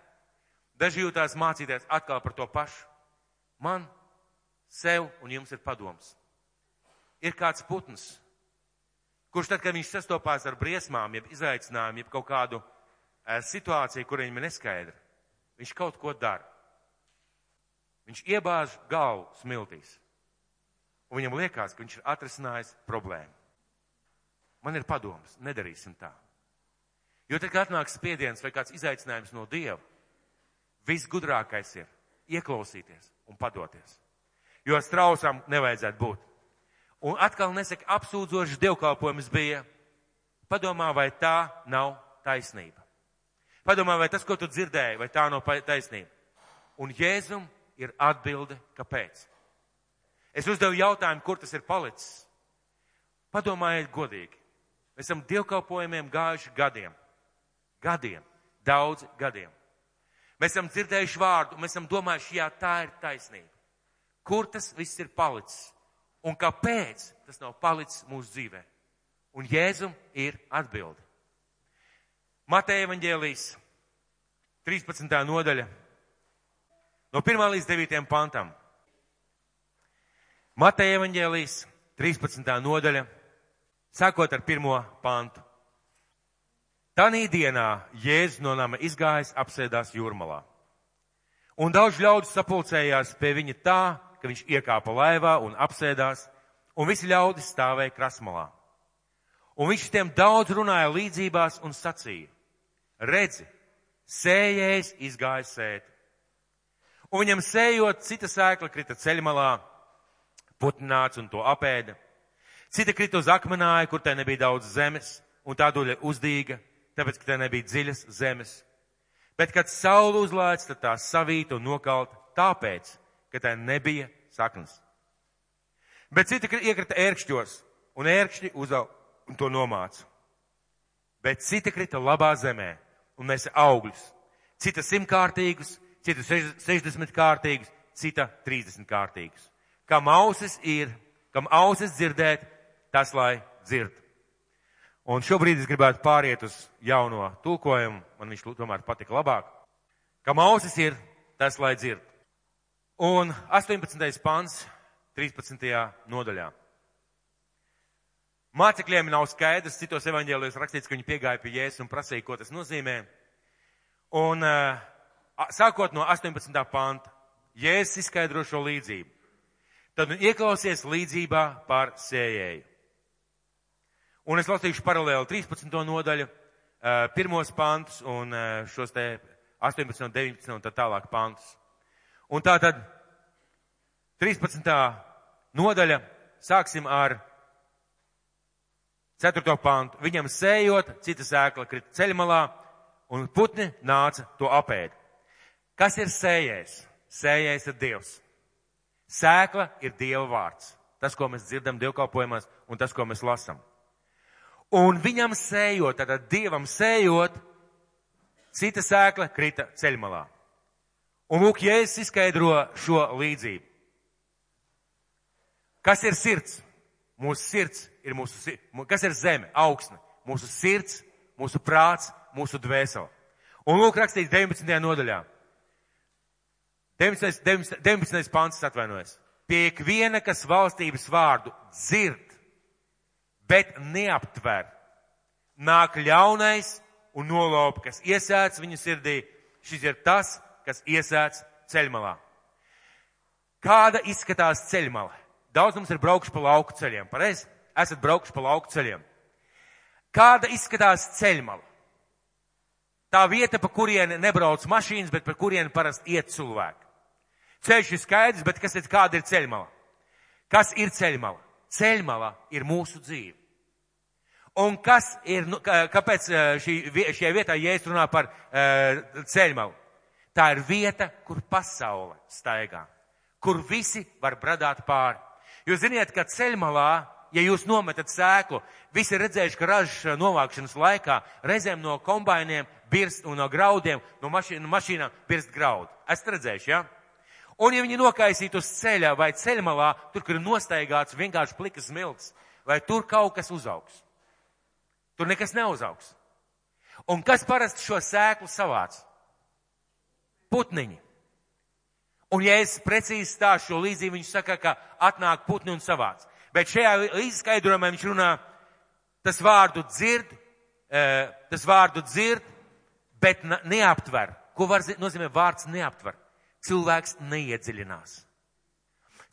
daži jūtās mācīties atkal par to pašu. Man, sev un jums ir padoms. Ir kāds putns, kurš tad, kad viņš sastopās ar briesmām, jeb izaicinājumu, jeb kaut kādu e, situāciju, kur viņam ir neskaidra, viņš kaut ko dara. Viņš iebāž galvu smiltīs. Un viņam liekas, ka viņš ir atrisinājis problēmu. Man ir padoms, nedarīsim tā. Jo tad, kad atnāk spiediens vai kāds izaicinājums no Dieva, viss gudrākais ir ieklausīties un padoties. Jo strausam nevajadzētu būt. Un atkal nesaka, apsūdzošs dievkalpojums bija. Padomā, vai tā nav taisnība. Padomā, vai tas, ko tu dzirdēji, vai tā nav taisnība. Un Jēzum ir atbilde, kāpēc. Es uzdevu jautājumu, kur tas ir palicis. Padomājiet godīgi. Mēs esam dievkalpojumiem gājuši gadiem. Gadiem, daudz gadiem. Mēs esam dzirdējuši vārdu, mēs esam domājuši, jā, tā ir taisnība. Kur tas viss ir palicis? Un kāpēc tas nav palicis mūsu dzīvē? Un Jēzum ir atbildi. Mateja evaņģēlijas 13. nodaļa no 1. līdz 9. pantam. Mateja evaņģēlijas 13. nodaļa, sākot ar 1. pantu. Tanī dienā Jēzus no nama izgājis, apsēdās jūrmalā. Un daudz ļaudis sapulcējās pie viņa tā, ka viņš iekāpa laivā un apsēdās, un visi ļaudis stāvēja krasmalā. Un viņš tiem daudz runāja līdzībās un sacīja, redzi, sējējs izgāja sēt. Un viņam sējot, cita sēkla krita ceļmalā, putnāts un to apēda. Cita krita uz akmenāju, kur tai nebija daudz zemes, un tā duļa uzdīga tāpēc, ka tā nebija dziļas zemes. Bet, kad saule uzlēc, tad tā savīta un nokalta, tāpēc, ka tā nebija saknes. Bet citi iekrita ērkšķos, un ērkšķi uzaug un to nomāca. Bet citi krita labā zemē un nesa augļus. Cita simtkārtīgus, cita sešdesmit kārtīgus, cita trīsdesmit kārtīgus. Kam ausis ir, kam ausis dzirdēt, tas lai dzird. Un šobrīd es gribētu pāriet uz jauno tulkojumu, man viņš tomēr patika labāk. Kam ausis ir, tas lai dzird. Un 18. pants 13. nodaļā. Mācekļiem nav skaidrs, citos evaņģēlijos rakstīts, ka viņi piegāja pie Jēzus un prasīja, ko tas nozīmē. Un sākot no 18. panta, Jēzus izskaidro šo līdzību. Tad nu ieklausies līdzībā par sējēju. Un es lasīšu paralēli 13. nodaļu, pirmos pantus un šos te 18 un 19 un tā tālāk pantus. Un tā tad 13. nodaļa sāksim ar 4. pantu. Viņam sējot, cita sēkla krita ceļmalā, un putni nāca to apēd. Kas ir sējējs? Sējējs ir Dievs. Sēkla ir Dieva vārds. Tas, ko mēs dzirdam dievkalpojumās, un tas, ko mēs lasam. Un viņam sējot, tātad Dievam sējot, cita sēkla krita ceļmalā. Un lūk, Jēzus izskaidro šo līdzību. Kas ir sirds? Mūsu sirds ir mūsu, kas ir zeme, augsne, mūsu sirds, mūsu prāts, mūsu dvēsele. Un lūk, rakstīts 19. nodaļā. 19. 19. 19. pants atvainojas. Pie ikviena, kas valstības vārdu dzird, bet neaptver, nāk ļaunais un nolop, kas iesēts viņu sirdī. Šis ir tas, kas iesēts ceļmalā. Kāda izskatās ceļmala? Daudz mums ir braukuši pa lauku ceļiem, pareizi? Esat braukuši pa lauku ceļiem. Kāda izskatās ceļmala? Tā vieta, pa kurieni nebrauc mašīnas, bet pa kurieni parasti iet cilvēki. Ceļš ir skaidrs, bet kas ir, kāda ir ceļmala? Kas ir ceļmala? Ceļmala ir mūsu dzīve. Un kas ir, nu, kāpēc šī, šajā vietā, ja es runāju par uh, ceļmalu? Tā ir vieta, kur pasaule staigā, kur visi var bradāt pāri. Jūs ziniet, ka ceļmalā, ja jūs nometat sēklu, visi ir redzējuši, ka ražas novākšanas laikā reizēm no kombainiem birst un no graudiem, no mašīnām, no mašīnām birst graudu. Esat redzējuši, jā? Ja? Un ja viņi nokaisītu uz ceļa vai ceļmalā, tur, kur ir nostaigāts vienkārši plikas milts, vai tur kaut kas uzaugs? Tur nekas neuzaugs. Un kas parasti šo sēklu savāc? Putniņi. Un ja es precīzi stāšu šo līdzību, viņš saka, ka atnāk putni un savāc. Bet šajā izskaidrojumā viņš runā, tas vārdu dzird, eh, tas vārdu dzird, bet neaptver. Ko var nozīmē vārds neaptver? Cilvēks neiedziļinās.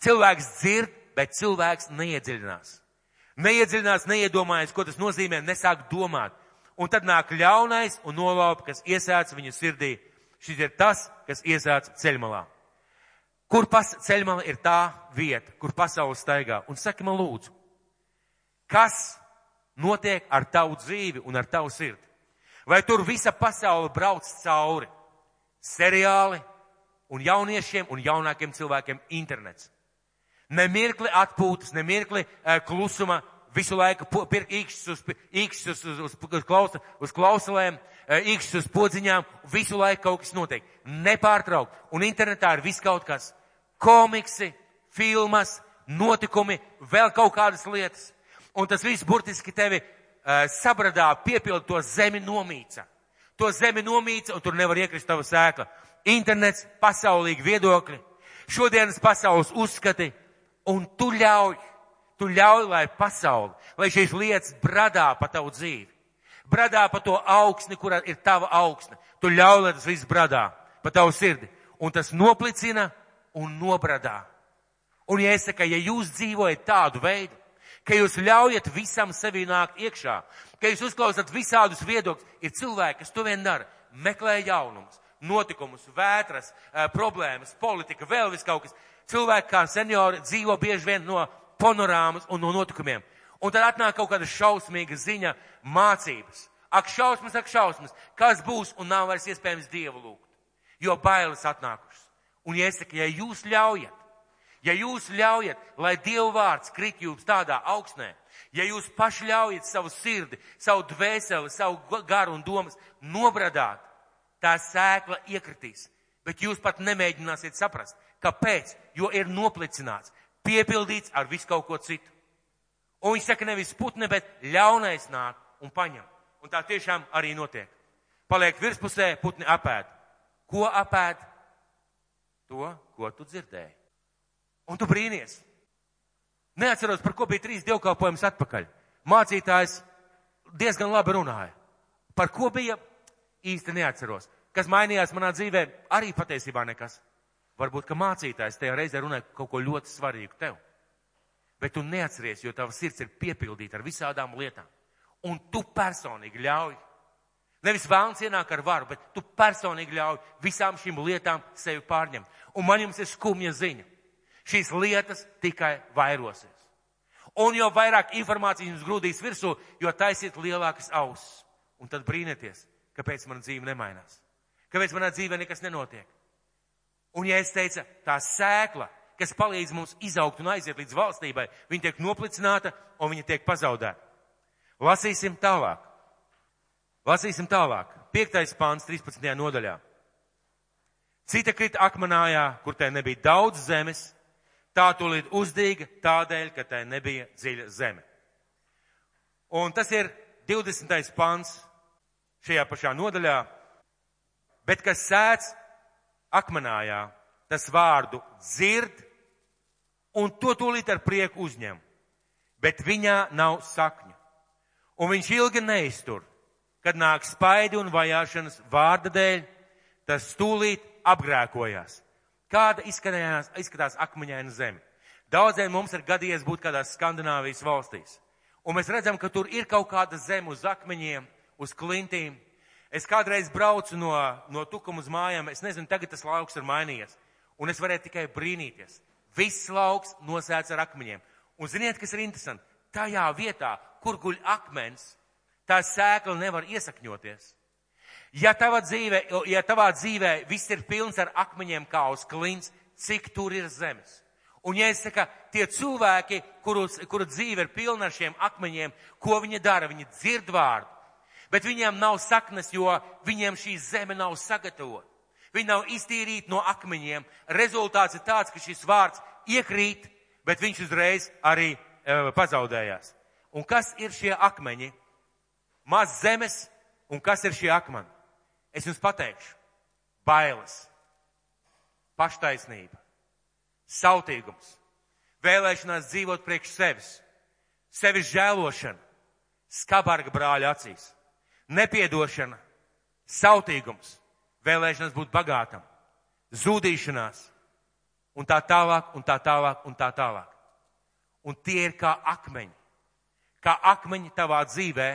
Cilvēks dzird, bet cilvēks neiedziļinās. Neiedziļinās, neiedomājas, ko tas nozīmē, nesāk domāt. Un tad nāk ļaunais un nolaupa, kas iesēdz viņa sirdī. Šis ir tas, kas iesēdz ceļmalā. Kur ceļmala ir tā vieta, kur pasaule staigā? Un saki man lūdzu, kas notiek ar tavu dzīvi un ar tavu sirdi? Vai tur visa pasaule brauc cauri? Seriāli un jauniešiem un jaunākiem cilvēkiem internets. Nemirkli atpūtas, nemirkli uh, klusuma, visu laiku īkšķus uz, īkšķus uz, uz, uz, uz, klausa, uz klausulēm, uh, īkšķus uz podziņām, visu laiku kaut kas notiek. Nepārtraukt. Un internetā ir viss kaut kas komiksi, filmas, notikumi, vēl kaut kādas lietas. Un tas viss burtiski tevi uh, sabradā, piepild to zemi nomīca. To zemi nomīca un tur nevar iekrist tava sēkla. Internets, pasaulīgi viedokļi, šodienas pasaules uzskati, un tu ļauj, tu ļauj, lai pasauli, lai šīs lietas bradā pa tavu dzīvi. Bradā pa to augsni, kurā ir tava augsne. Tu ļauj, lai tas viss bradā pa tavu sirdi. Un tas noplicina un nobradā. Un ja es saku, ja jūs dzīvojat tādu veidu, ka jūs ļaujat visam sevi nākt iekšā, ka jūs uzklausat visādus viedokļus, ir cilvēki, kas to vien dara, meklē jaunumus, notikumus, vētras, problēmas, politika, vēl vis kaut kas. Cilvēki kā seniori dzīvo bieži vien no panorāmas un no notikumiem. Un tad atnāk kaut kāda šausmīga ziņa, mācības. Ak, šausmas, ak, šausmas, kas būs un nav vairs iespējams Dievu lūgt, jo bailes atnākušas. Un ja es saku, ja jūs ļaujat, ja jūs ļaujat, lai Dieva vārds krit jums tādā augstnē, ja jūs paši ļaujat savu sirdi, savu dvēseli, savu garu un domas nobradāt, tā sēkla iekritīs. Bet jūs pat nemēģināsiet saprast, kāpēc, jo ir noplicināts, piepildīts ar visu kaut ko citu. Un viņš saka, nevis putne, bet ļaunais nāk un paņem. Un tā tiešām arī notiek. Paliek virspusē, putni apēd. Ko apēd? To, ko tu dzirdēji. Un tu brīnies. Neatceros, par ko bija trīs dievkalpojums atpakaļ. Mācītājs diezgan labi runāja. Par ko bija īsti neatceros. Kas mainījās manā dzīvē, arī patiesībā nekas. Varbūt, ka mācītājs tajā reizē runāja kaut ko ļoti svarīgu tev. Bet tu neatceries, jo tava sirds ir piepildīta ar visādām lietām. Un tu personīgi ļauj. Nevis vēlams ienāk ar varu, bet tu personīgi ļauj visām šīm lietām sevi pārņemt. Un man jums ir skumja ziņa. Šīs lietas tikai vairosies. Un jo vairāk informācijas jums grūdīs virsū, jo taisiet lielākas ausis. Un tad brīnieties, kāpēc mana dzīve nemainās. Kāpēc manā dzīvē nekas nenotiek. Un ja es teicu, tā sēkla, kas palīdz mums izaugt un aiziet līdz valstībai, viņa tiek noplicināta un viņa tiek pazaudēta. Lasīsim tālāk. Lasīsim tālāk. Piektais pāns 13. nodaļā. Cita krita akmenājā, kur tai nebija daudz zemes, tā tūlīt uzdīga tādēļ, ka tai nebija dziļa zeme. Un tas ir 20. pāns šajā pašā nodaļā. Bet kas sēdz akmenājā, tas vārdu dzird un to tūlīt ar prieku uzņem, bet viņā nav sakņu. Un viņš ilgi neiztur, kad nāk spaidi un vajāšanas vārda dēļ, tas tūlīt apgrēkojās. Kāda izskatās, akmeņaina zeme? Daudziem mums ir gadījies būt kādās Skandināvijas valstīs. Un mēs redzam, ka tur ir kaut kāda zeme uz akmeņiem, uz klintīm. Es kādreiz braucu no, no tukuma uz mājām, es nezinu, tagad tas lauks ir mainījies. Un es varēju tikai brīnīties. Viss lauks nosēts ar akmeņiem. Un ziniet, kas ir interesanti? Tajā vietā, kur guļ akmens, tā sēkla nevar iesakņoties. Ja tavā dzīvē, ja tavā dzīvē viss ir pilns ar akmeņiem kā uz klints, cik tur ir zemes? Un ja es saku, tie cilvēki, kurus, kuru dzīve ir pilna ar šiem akmeņiem, ko viņi dara? Viņi dzird vārdu, bet viņiem nav saknes, jo viņiem šī zeme nav sagatavota. Viņi nav iztīrīti no akmeņiem. Rezultāts ir tāds, ka šis vārds iekrīt, bet viņš uzreiz arī e, pazaudējās. Un kas ir šie akmeņi? Maz zemes, un kas ir šie akmeņi? Es jums pateikšu. Bailes, paštaisnība, sautīgums, vēlēšanās dzīvot priekš sevis, sevis žēlošana, skabarga brāļa acīs, nepiedošana, sautīgums, vēlēšanās būt bagātam, zudīšanās, un tā tālāk, un tā tālāk, un tā tālāk. Un tie ir kā akmeņi. Kā akmeņi tavā dzīvē,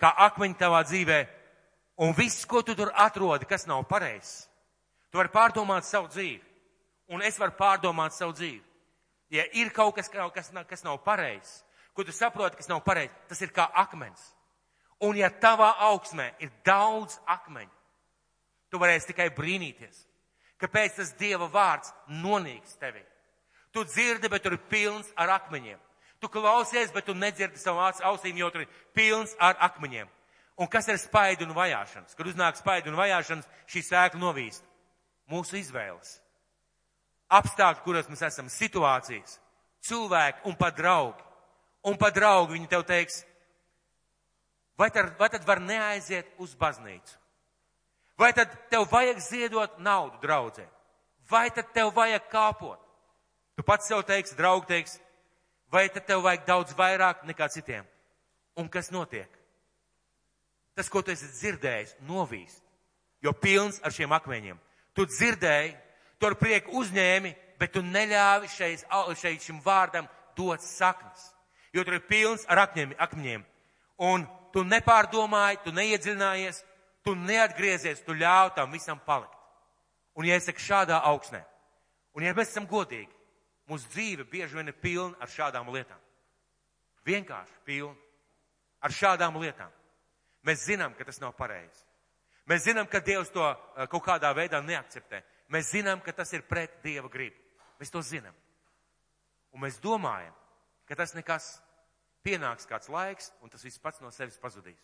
kā akmeņi tavā dzīvē, un viss, ko tu tur atrodi, kas nav pareizs. Tu vari pārdomāt savu dzīvi, un es varu pārdomāt savu dzīvi. Ja ir kaut kas, kas, kas nav pareizs, ko tu saproti, kas nav pareizs, tas ir kā akmens. Un ja tavā augsmē ir daudz akmeņu, Tu varēsi tikai brīnīties, kāpēc tas Dieva vārds nonīks tevi. Tu dzirdi, bet tur ir pilns ar akmeņiem. Tu klausies, bet tu nedzirdi savu ausīm, jo tur ir pilns ar akmeņiem. Un kas ir spaidu un vajāšanas? Kad uznāk spaidu un vajāšanas, šī sēkla novīst. Mūsu izvēles. Apstākļi, kuros mēs esam, situācijas, cilvēki un pat draugi. Un pat draugi viņi tev teiks, vai tad, vai tad var neaiziet uz baznīcu? Vai tad tev vajag ziedot naudu draudzē? Vai tad tev vajag kāpot? Tu pats sev teiksi, draugi teiks, vai tad tev vajag daudz vairāk nekā citiem? Un kas notiek? Tas, ko tu esi dzirdējis, novīst, jo pilns ar šiem akmeņiem. Tu dzirdēji, tu ar prieku uzņēmi, bet tu neļāvi šeit, šeit šim vārdam dot saknes, jo tur ir pilns ar akņiem, akmeņiem. Un tu nepārdomāji, tu neiedziļinājies, tu neatgriezies, tu ļauj tam visam palikt. Un ja es saku šādā augsnē, un ja mēs esam godīgi, mūsu dzīve bieži vien ir pilna ar šādām lietām. Vienkārši pilna ar šādām lietām. Mēs zinām, ka tas nav pareizi. Mēs zinām, ka Dievs to eh, kaut kādā veidā neakceptē. Mēs zinām, ka tas ir pret Dieva gribu. Mēs to zinām. Un mēs domājam, ka tas nekas pienāks kāds laiks, un tas viss pats no sevis pazudīs.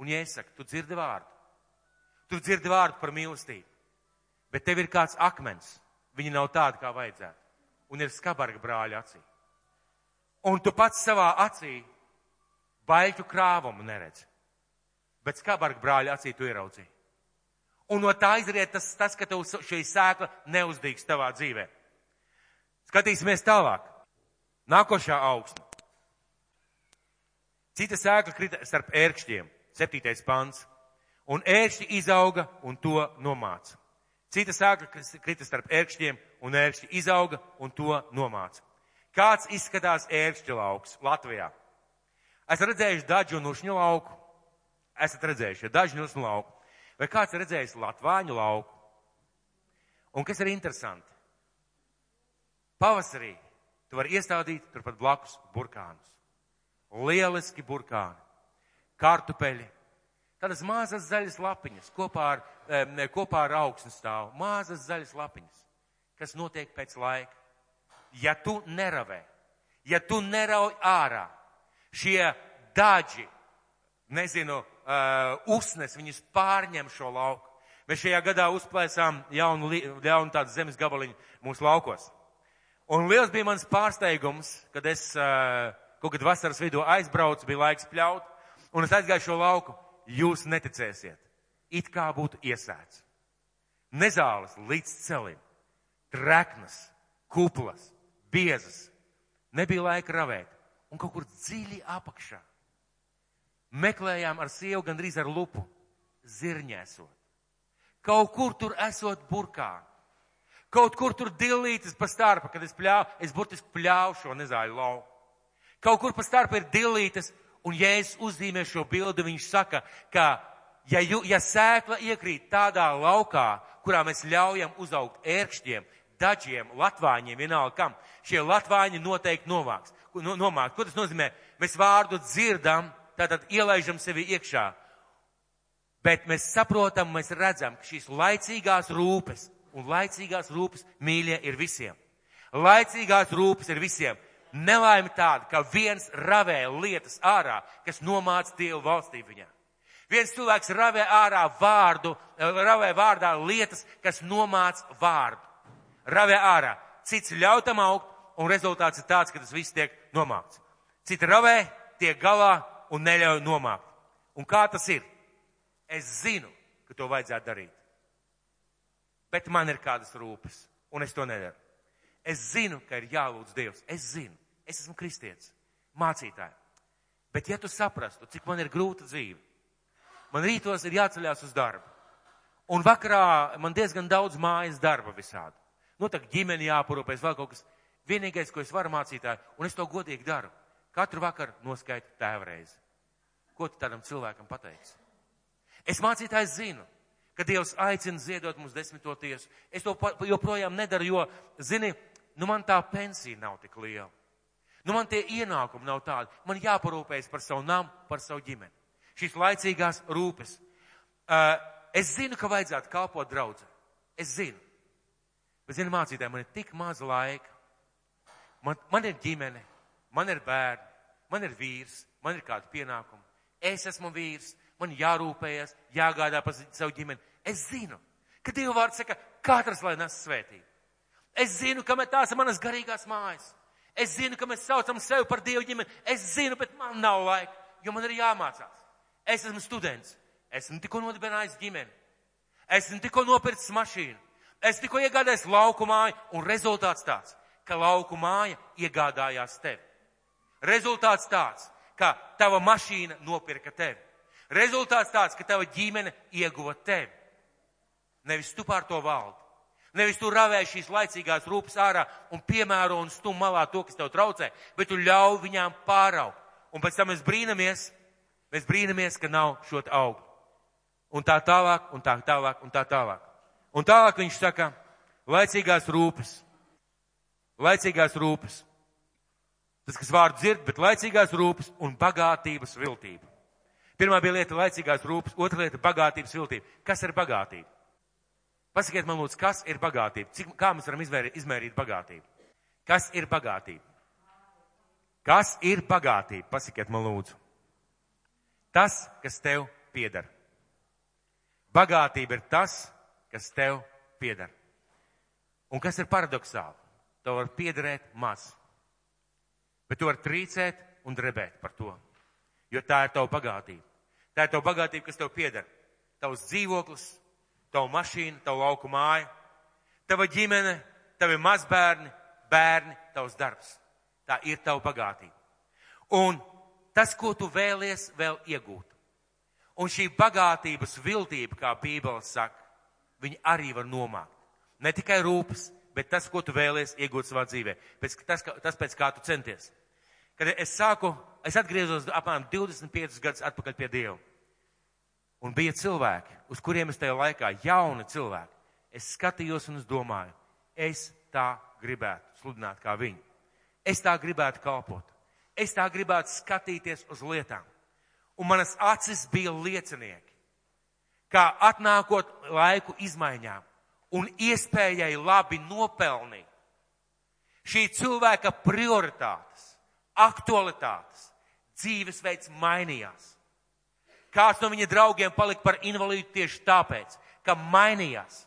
Un, ja es saku, tu dzirdi vārdu, Tu dzirdi vārdu par mīlestību, bet tev ir kāds akmens. Viņi nav tādi, kā vajadzētu. Un ir skabarga brāļa acī. Un tu pats savā acī baļķu krāvumu neredzi. Bet skabarga brāļa acī tu ieraudzīji. Un no tā izriet tas, tas ka tev šī sēkla neuzdīgs tavā dzīvē. Skatīsimies tālāk. Nākošā augsne. Cita sēkla krita starp ērkšķiem. Septītais pants. Un ērkšķi izauga un to nomāca. Cita sēkla krita starp ērkšķiem un ērkšķi izauga un to nomāca. Kāds izskatās ērkšķa lauks Latvijā? Esat redzējuši daļu un ušņu lauku? Esat redzējuši daļu un ušņu lauku. Vai kāds ir redzējis Latvāņu lauku? Un kas ir interesanti? Pavasarī tu vari iestādīt turpat blakus burkānus. Lieliski burkāni, kartupeļi, tādas mazas zaļas lapiņas kopā ar, ne, kopā ar augsni stāv. Mazas zaļas lapiņas, kas notiek pēc laika. Ja tu neravē, ja tu nerauj ārā, šie daži, nezinu, uh, usnes, viņus pārņem šo lauku. Mēs šajā gadā uzplēsām jaunu, jaunu tādu zemes gabaliņu mūsu laukos. Un liels bija mans pārsteigums, kad es uh, kaut kad vasaras vidū aizbraucu, bija laiks pļaut, un es aizgāju šo lauku. Jūs neticēsiet. It kā būtu iesēts. Nezāles līdz celim, treknas, kuplas, biezas. Nebija laika ravēt. Un kaut kur dziļi apakšā meklējām ar sievu gandrīz ar lupu, zirņēsot. Kaut kur tur esot burkāni. Kaut kur tur dilītas pa starpu, kad es pļāvu, es burtiski pļāvu šo nezāļu lauku. Kaut kur pa starpu ir dilītas, un es uzzīmē šo bildi, viņš saka, ka ja, ju, ja sēkla iekrīt tādā laukā, kurā mēs ļaujam uzaugt ērkšķiem, dažiem, latvāņiem, vienalga kam, šie latvāņi noteikti novāks. Nomāk. Ko tas nozīmē? Mēs vārdu dzirdam, tātad ielaižam sevi iekšā. Bet mēs saprotam, mēs redzam, ka šīs laicīgās rūpes un laicīgās rūpes mīļie ir visiem. Laicīgās rūpes ir visiem. Nelaime tāda, ka viens ravē lietas ārā, kas nomāca Dievu valstību viņā. Viens cilvēks ravē ārā vārdu, ravē vārdā lietas, kas nomāca vārdu. Ravē ārā. Cits ļauj tam augt, un rezultāts ir tāds, ka tas viss tiek nomākts. Citi ravē, tiek galā un neļauj nomākt. Un kā tas ir? Es zinu, ka to vajadzētu darīt. Bet man ir kādas rūpes, un es to nedaru. Es zinu, ka ir jālūdz Dievs. Es zinu, es esmu kristietis, mācītāji. Bet ja tu saprastu, cik man ir grūta dzīve, man rītos ir jāceļās uz darbu. Un vakarā man diezgan daudz mājas darba visādi. Nu, tā ģimeni jāparūpēs, vēl kaut kas. Vienīgais, ko es varu mācītāji, un es to godīgi daru, katru vakaru noskaitu tēvreizi. Ko tu tādam cilvēkam pateiksi? Es mācītājs zinu, ka Dievs aicina ziedot mums desmito tiesu. Es to joprojām nedaru, jo, zini, nu man tā pensija nav tik liela. Nu man tie ienākumi nav tādi. Man jāparūpējas par savu namu, par savu ģimeni. Šīs laicīgās rūpes. Uh, es zinu, ka vajadzētu kalpot draudzē. Es zinu. Bet, zini, mācītāji, man ir tik maz laika. Man, man ir ģimene, man ir bērni, man ir vīrs, man ir kādi pienākumi. Es esmu vīrs, man jārūpējas, jāgādā par savu ģimeni. Es zinu, ka Dieva vārds saka, katrs lai nes svētību. Es zinu, ka tās ir manas garīgās mājas. Es zinu, ka mēs saucam sevi par Dievu ģimeni. Es zinu, bet man nav laika, jo man ir jāmācās. Es esmu students. Esmu tikko nodibinājis ģimeni. Esmu tikko nopircis mašīnu. Es tikko iegādājos lauku māju, un rezultāts tāds, ka lauku māja iegādājās tevi. Rezultāts tāds, ka tava mašīna nopirka tevi. Rezultāts tāds, ka tava ģimene ieguva tevi. Nevis tu pār to valdi. Nevis tu ravē šīs laicīgās rūpes ārā un piemēro un stum malā to, kas tev traucē, bet tu ļauj viņām pāraugt. Un pēc tam mēs brīnamies, mēs brīnamies, ka nav šo augu. Un tā tālāk, un tā tālāk, un tā tālāk. Un tālāk viņš saka, laicīgās rūpes. Laicīgās rūpes. Tas, kas vārdu dzird, bet laicīgās rūpes un bagātības viltība. Pirmā bija lieta laicīgās rūpes, otra lieta bagātības viltība. Kas ir bagātība? Pasakiet man lūdzu, kas ir bagātība? Cik, kā mēs varam izmērīt, izmērīt bagātību? Kas ir bagātība? Kas ir bagātība? Pasakiet man lūdzu. Tas, kas tev pieder. Bagātība ir tas, kas tev pieder. Un kas ir paradoxāli? Tev var piederēt maz. Bet tu vari trīcēt un drebēt par to. jo tā ir tava bagātība. Tā ir tava bagātība, kas tev pieder. Tavs dzīvoklis, tava mašīna, tava lauku māja, tava ģimene, tavi mazbērni, bērni, tavs darbs. Tā ir tava bagātība. Un tas, ko tu vēlies vēl iegūt. Un šī bagātības viltība, kā Bībele saka, viņi arī var nomākt. Ne tikai rūpes, bet tas, ko tu vēlies iegūt savā dzīvē. Pēc, tas, tas, pēc kā tu centies. Kad es sāku, es atgriezos apmēram 25 gadus atpakaļ pie Dieva. Un bija cilvēki, uz kuriem es tajā laikā, jauni cilvēki, es skatījos un es domāju, es tā gribētu sludināt kā viņi. Es tā gribētu kalpot. Es tā gribētu skatīties uz lietām. Un manas acis bija liecinieki, kā atnākot laiku izmaiņām un iespējai labi nopelnīt. Šī cilvēka prioritātes, aktualitātes, dzīvesveids mainījās. Kāds no viņa draugiem palika par invalīdu tieši tāpēc, ka mainījās.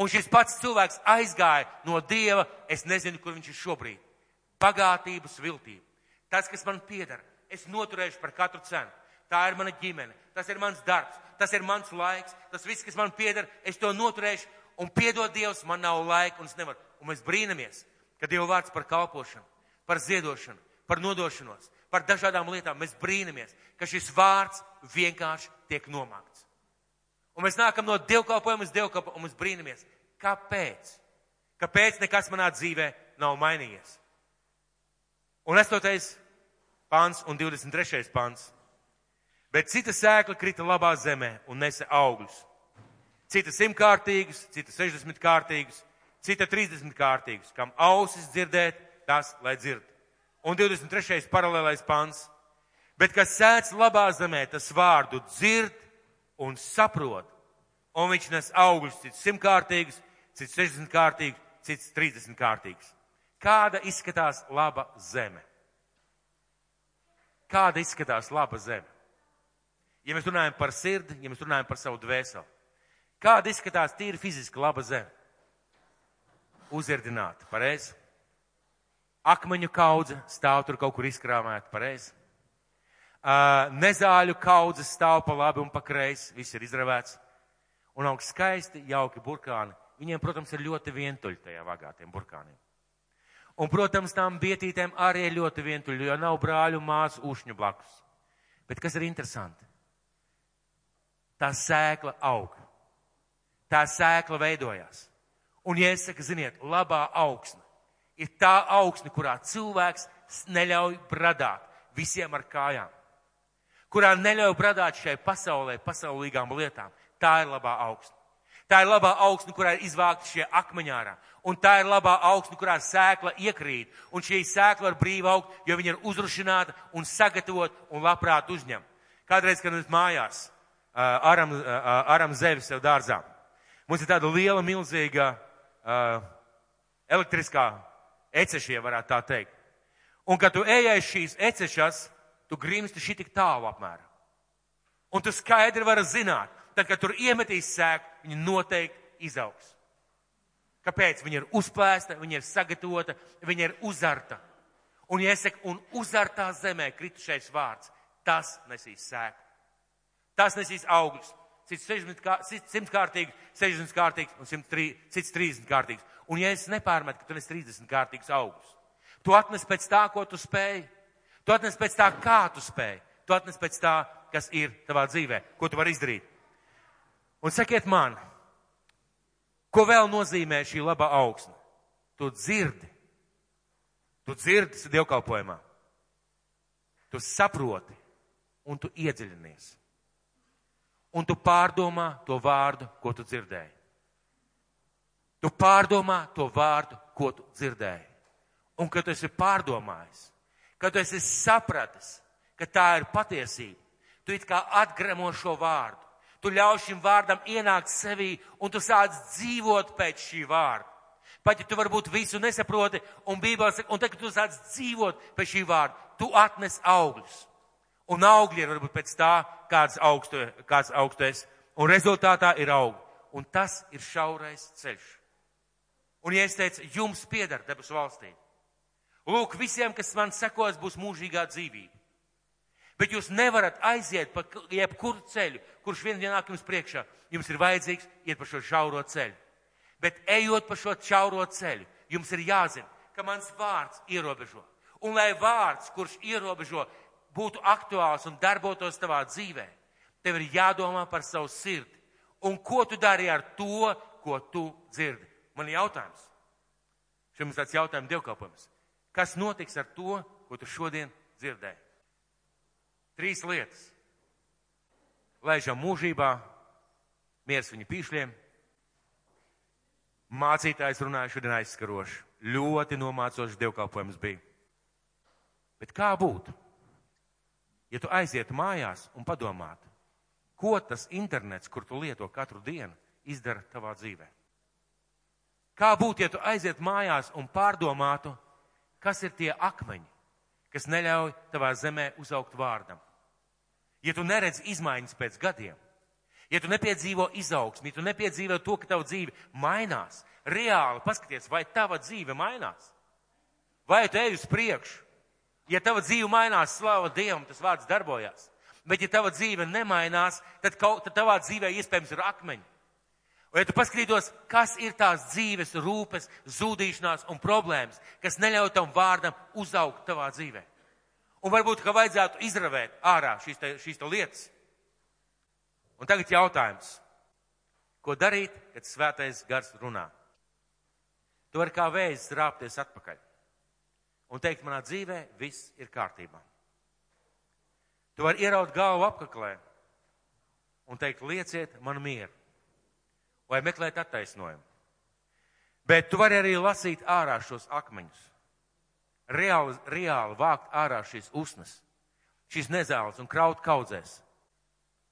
Un šis pats cilvēks aizgāja no Dieva, es nezinu, kur viņš ir šobrīd. Bagātības viltība. Tas, kas man pieder, es noturēšu par katru cenu. Tā ir mana ģimene, tas ir mans darbs, tas ir mans laiks, tas viss, kas man pieder, es to noturēšu un piedod Dievs, man nav laika un es nevaru. Un mēs brīnamies, ka Dieva vārds par kalpošanu, par ziedošanu, par nodošanos, par dažādām lietām, mēs brīnamies, ka šis vārds vienkārši tiek nomākts. Un mēs nākam no dievkalpojuma uz dievkalpojumu un mēs brīnamies, kāpēc? Kāpēc nekas manā dzīvē nav mainījies? Un 8. pāns un 23. pāns. Bet cita sēkla krita labā zemē un nesa augļus. Cita simtkārtīgus, cita sešdesmit kārtīgus, cita trīsdesmit kārtīgus, kam ausis dzirdēt, tas lai dzird. Un 23. paralēlais pants. Bet kas sēdz labā zemē, tas vārdu dzird un saprot. Un viņš nes augļus, cits simtkārtīgus, cits 60 kārtīgus, cits 30 kārtīgus. Kāda izskatās laba zeme? Kāda izskatās laba zeme? Ja mēs runājam par sirdi, ja mēs runājam par savu dvēseli, kāda izskatās tīri fiziski laba zeme? Uzirdināta, pareizi akmeņu kaudze stāv tur kaut kur izkrāmēta pareizi. Uh, nezāļu kaudze stāv pa labi un pa kreisi, viss ir izravēts. Un aug skaisti, jauki burkāni. Viņiem, protams, ir ļoti vientuļi tajā vagā, tiem burkāniem. Un, protams, tām bietītēm arī ir ļoti vientuļi, jo nav brāļu māsu ušņu blakus. Bet kas ir interesanti? Tā sēkla aug. Tā sēkla veidojās. Un, ja es saku, ziniet, labā augsne ir tā augsne, kurā cilvēks neļauj bradāt visiem ar kājām, kurā neļauj bradāt šai pasaulē, pasaulīgām lietām. Tā ir labā augsne. Tā ir labā augsne, kurā ir izvākti šie akmeņārā. Un tā ir labā augsne, kurā sēkla iekrīt. Un šī sēkla var brīvi augt, jo viņa ir uzrušināta un sagatavot un labprāt uzņem. Kādreiz, kad mēs mājās aram, aram zevi sev dārzā, mums ir tāda liela, milzīga elektriskā ecešie varētu tā teikt. Un, kad tu ejai šīs ecešas, tu grimsti šī tik tālu apmēram. Un tu skaidri vari zināt, tad, kad tur iemetīs sēku, viņa noteikti izaugs. Kāpēc? Viņa ir uzplēsta, viņa ir sagatavota, viņa ir uzarta. Un, ja es saku, un uzartā zemē kritušais vārds, tas nesīs sēku. Tas nesīs augļus. Cits 100 kārtīgi, 60 kārtīgs un 103, cits 30 kārtīgs. Un ja es nepārmetu, ka tu nes 30 kārtīgus augus, tu atnes pēc tā, ko tu spēj. Tu atnes pēc tā, kā tu spēj. Tu atnes pēc tā, kas ir tavā dzīvē, ko tu vari izdarīt. Un sakiet man, ko vēl nozīmē šī laba augsne? Tu dzirdi. Tu dzirdi dievkalpojumā. Tu saproti un tu iedziļinies. Un tu pārdomā to vārdu, ko tu dzirdēji. Tu pārdomā to vārdu, ko tu dzirdēji. Un kad tu esi pārdomājis, kad tu esi sapratis, ka tā ir patiesība, tu it kā atgremo šo vārdu. Tu ļauj šim vārdam ienākt sevī un tu sāc dzīvot pēc šī vārda. Pat ja tu varbūt visu nesaproti un saka, un tagad tu sāc dzīvot pēc šī vārda, tu atnes augļus. Un augļi ir varbūt pēc tā, kāds augstu, kāds augstais. Un rezultātā ir augļi. Un tas ir šaurais ceļš. Un, ja es teicu, jums pieder debesu valstī, lūk, visiem, kas man sekos, būs mūžīgā dzīvība. Bet jūs nevarat aiziet pa jebkuru ceļu, kurš vien nāk jums priekšā. Jums ir vajadzīgs iet pa šo šauro ceļu. Bet ejot pa šo šauro ceļu, jums ir jāzina, ka mans vārds ierobežo. Un lai vārds, kurš ierobežo, būtu aktuāls un darbotos tavā dzīvē, tev ir jādomā par savu sirdi. Un ko tu dari ar to, ko tu dzirdi? Man ir jautājums. Šim ir tāds jautājums dievkalpojums. Kas notiks ar to, ko tu šodien dzirdēji? Trīs lietas. Laižam mūžībā, miers viņa pīšļiem. Mācītājs runāja šodien aizskaroši. Ļoti nomācošs dievkalpojums bija. Bet kā būtu, ja tu aizietu mājās un padomātu, ko tas internets, kur tu lieto katru dienu, izdara tavā dzīvē? Kā būtu, ja tu aizietu mājās un pārdomātu, kas ir tie akmeņi, kas neļauj tavā zemē uzaugt vārdam? Ja tu neredz izmaiņas pēc gadiem, ja tu nepiedzīvo izaugsmi, ja tu nepiedzīvo to, ka tava dzīve mainās, reāli paskaties, vai tava dzīve mainās, vai tu ej uz priekšu. Ja tava dzīve mainās, slava Dievam, tas vārds darbojās. Bet ja tava dzīve nemainās, tad, kaut, tad tavā dzīvē iespējams ir akmeņi. Un ja tu paskatītos, kas ir tās dzīves rūpes, zudīšanās un problēmas, kas neļauj tam vārdam uzaugt tavā dzīvē. Un varbūt, ka vajadzētu izravēt ārā šīs, te, šīs te lietas. Un tagad jautājums. Ko darīt, kad svētais gars runā? Tu vari kā vējs rāpties atpakaļ un teikt, manā dzīvē viss ir kārtībā. Tu vari ieraut galvu apkaklē un teikt, lieciet man mieru vai meklēt attaisnojumu. Bet tu vari arī lasīt ārā šos akmeņus. Reāli, reāli vākt ārā šīs usnas, šīs nezāles un kraut kaudzēs.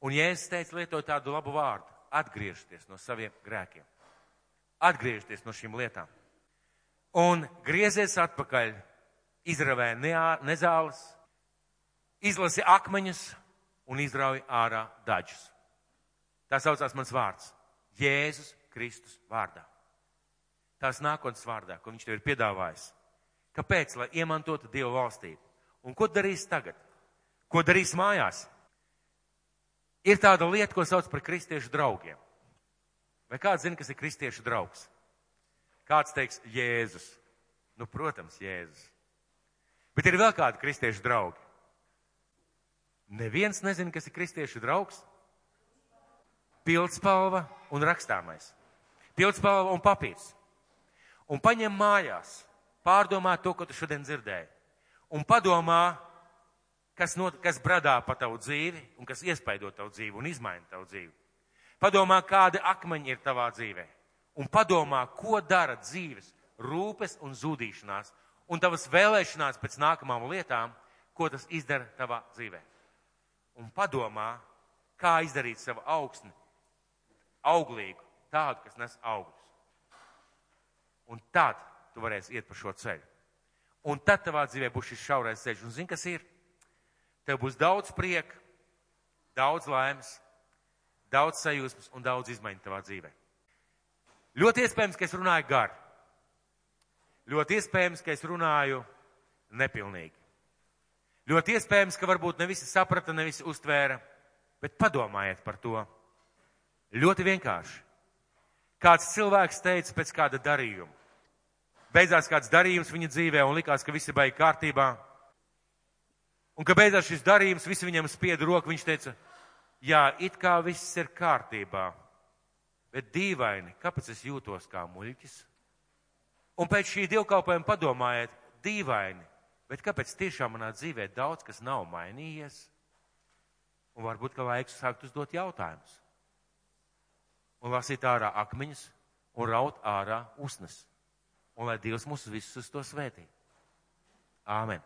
Un Jēzus teica, lietot tādu labu vārdu - atgriezties no saviem grēkiem. Atgriezties no šīm lietām un griezies atpakaļ, izravē nezāles, izlasi akmeņus un izrauj ārā daļus. Tā saucās mans vārds - Jēzus Kristus vārdā. Tās nākotnes vārdā, ko viņš tev ir piedāvājis. Kāpēc? Lai iemantotu Dievu valstību. Un ko darīs tagad? Ko darīs mājās? Ir tāda lieta, ko sauc par kristiešu draugiem. Vai kāds zina, kas ir kristiešu draugs? Kāds teiks Jēzus? Nu, protams, Jēzus. Bet ir vēl kādi kristiešu draugi. Neviens nezina, kas ir kristiešu draugs. Pildspalva un rakstāmais. Pildspalva un papīrs. Un paņem mājās, pārdomā to, ko tu šodien dzirdēji. Un padomā, kas, not, kas bradā pa tavu dzīvi un kas iespaido tavu dzīvi un izmaina tavu dzīvi. Padomā, kādi akmeņi ir tavā dzīvē un padomā, ko dara dzīves rūpes un zudīšanās un tavas vēlēšanās pēc nākamām lietām, ko tas izdara tavā dzīvē. Un padomā, kā izdarīt savu augsni auglīgu, tādu, kas nes augļus. Un tad tu varēsi iet pa šo ceļu. Un tad tavā dzīvē būs šis šaurais ceļš. Un zini, kas ir? Tev būs daudz prieka, daudz laimes, daudz sajūsmas un daudz izmaiņu tavā dzīvē. Ļoti iespējams, ka es runāju gar. Ļoti iespējams, ka es runāju nepilnīgi. Ļoti iespējams, ka varbūt ne visi saprata, ne visi uztvēra, bet padomājiet par to. Ļoti vienkārši. Kāds cilvēks teica pēc kāda darījuma. Beidzās kāds darījums viņa dzīvē un likās, ka visi baigi kārtībā. Un ka beidzās šis darījums, visi viņam spieda roku, viņš teica, jā, it kā viss ir kārtībā bet dīvaini, kāpēc es jūtos kā muļķis? Un pēc šī dievkalpojuma padomājiet, dīvaini, bet kāpēc tiešām manā dzīvē daudz kas nav mainījies? Un varbūt, ka laiks sākt uzdot jautājumus. Un lasīt ārā akmeņus un raut ārā usnes. Un lai Dievs mūs visus to svētī. Āmen.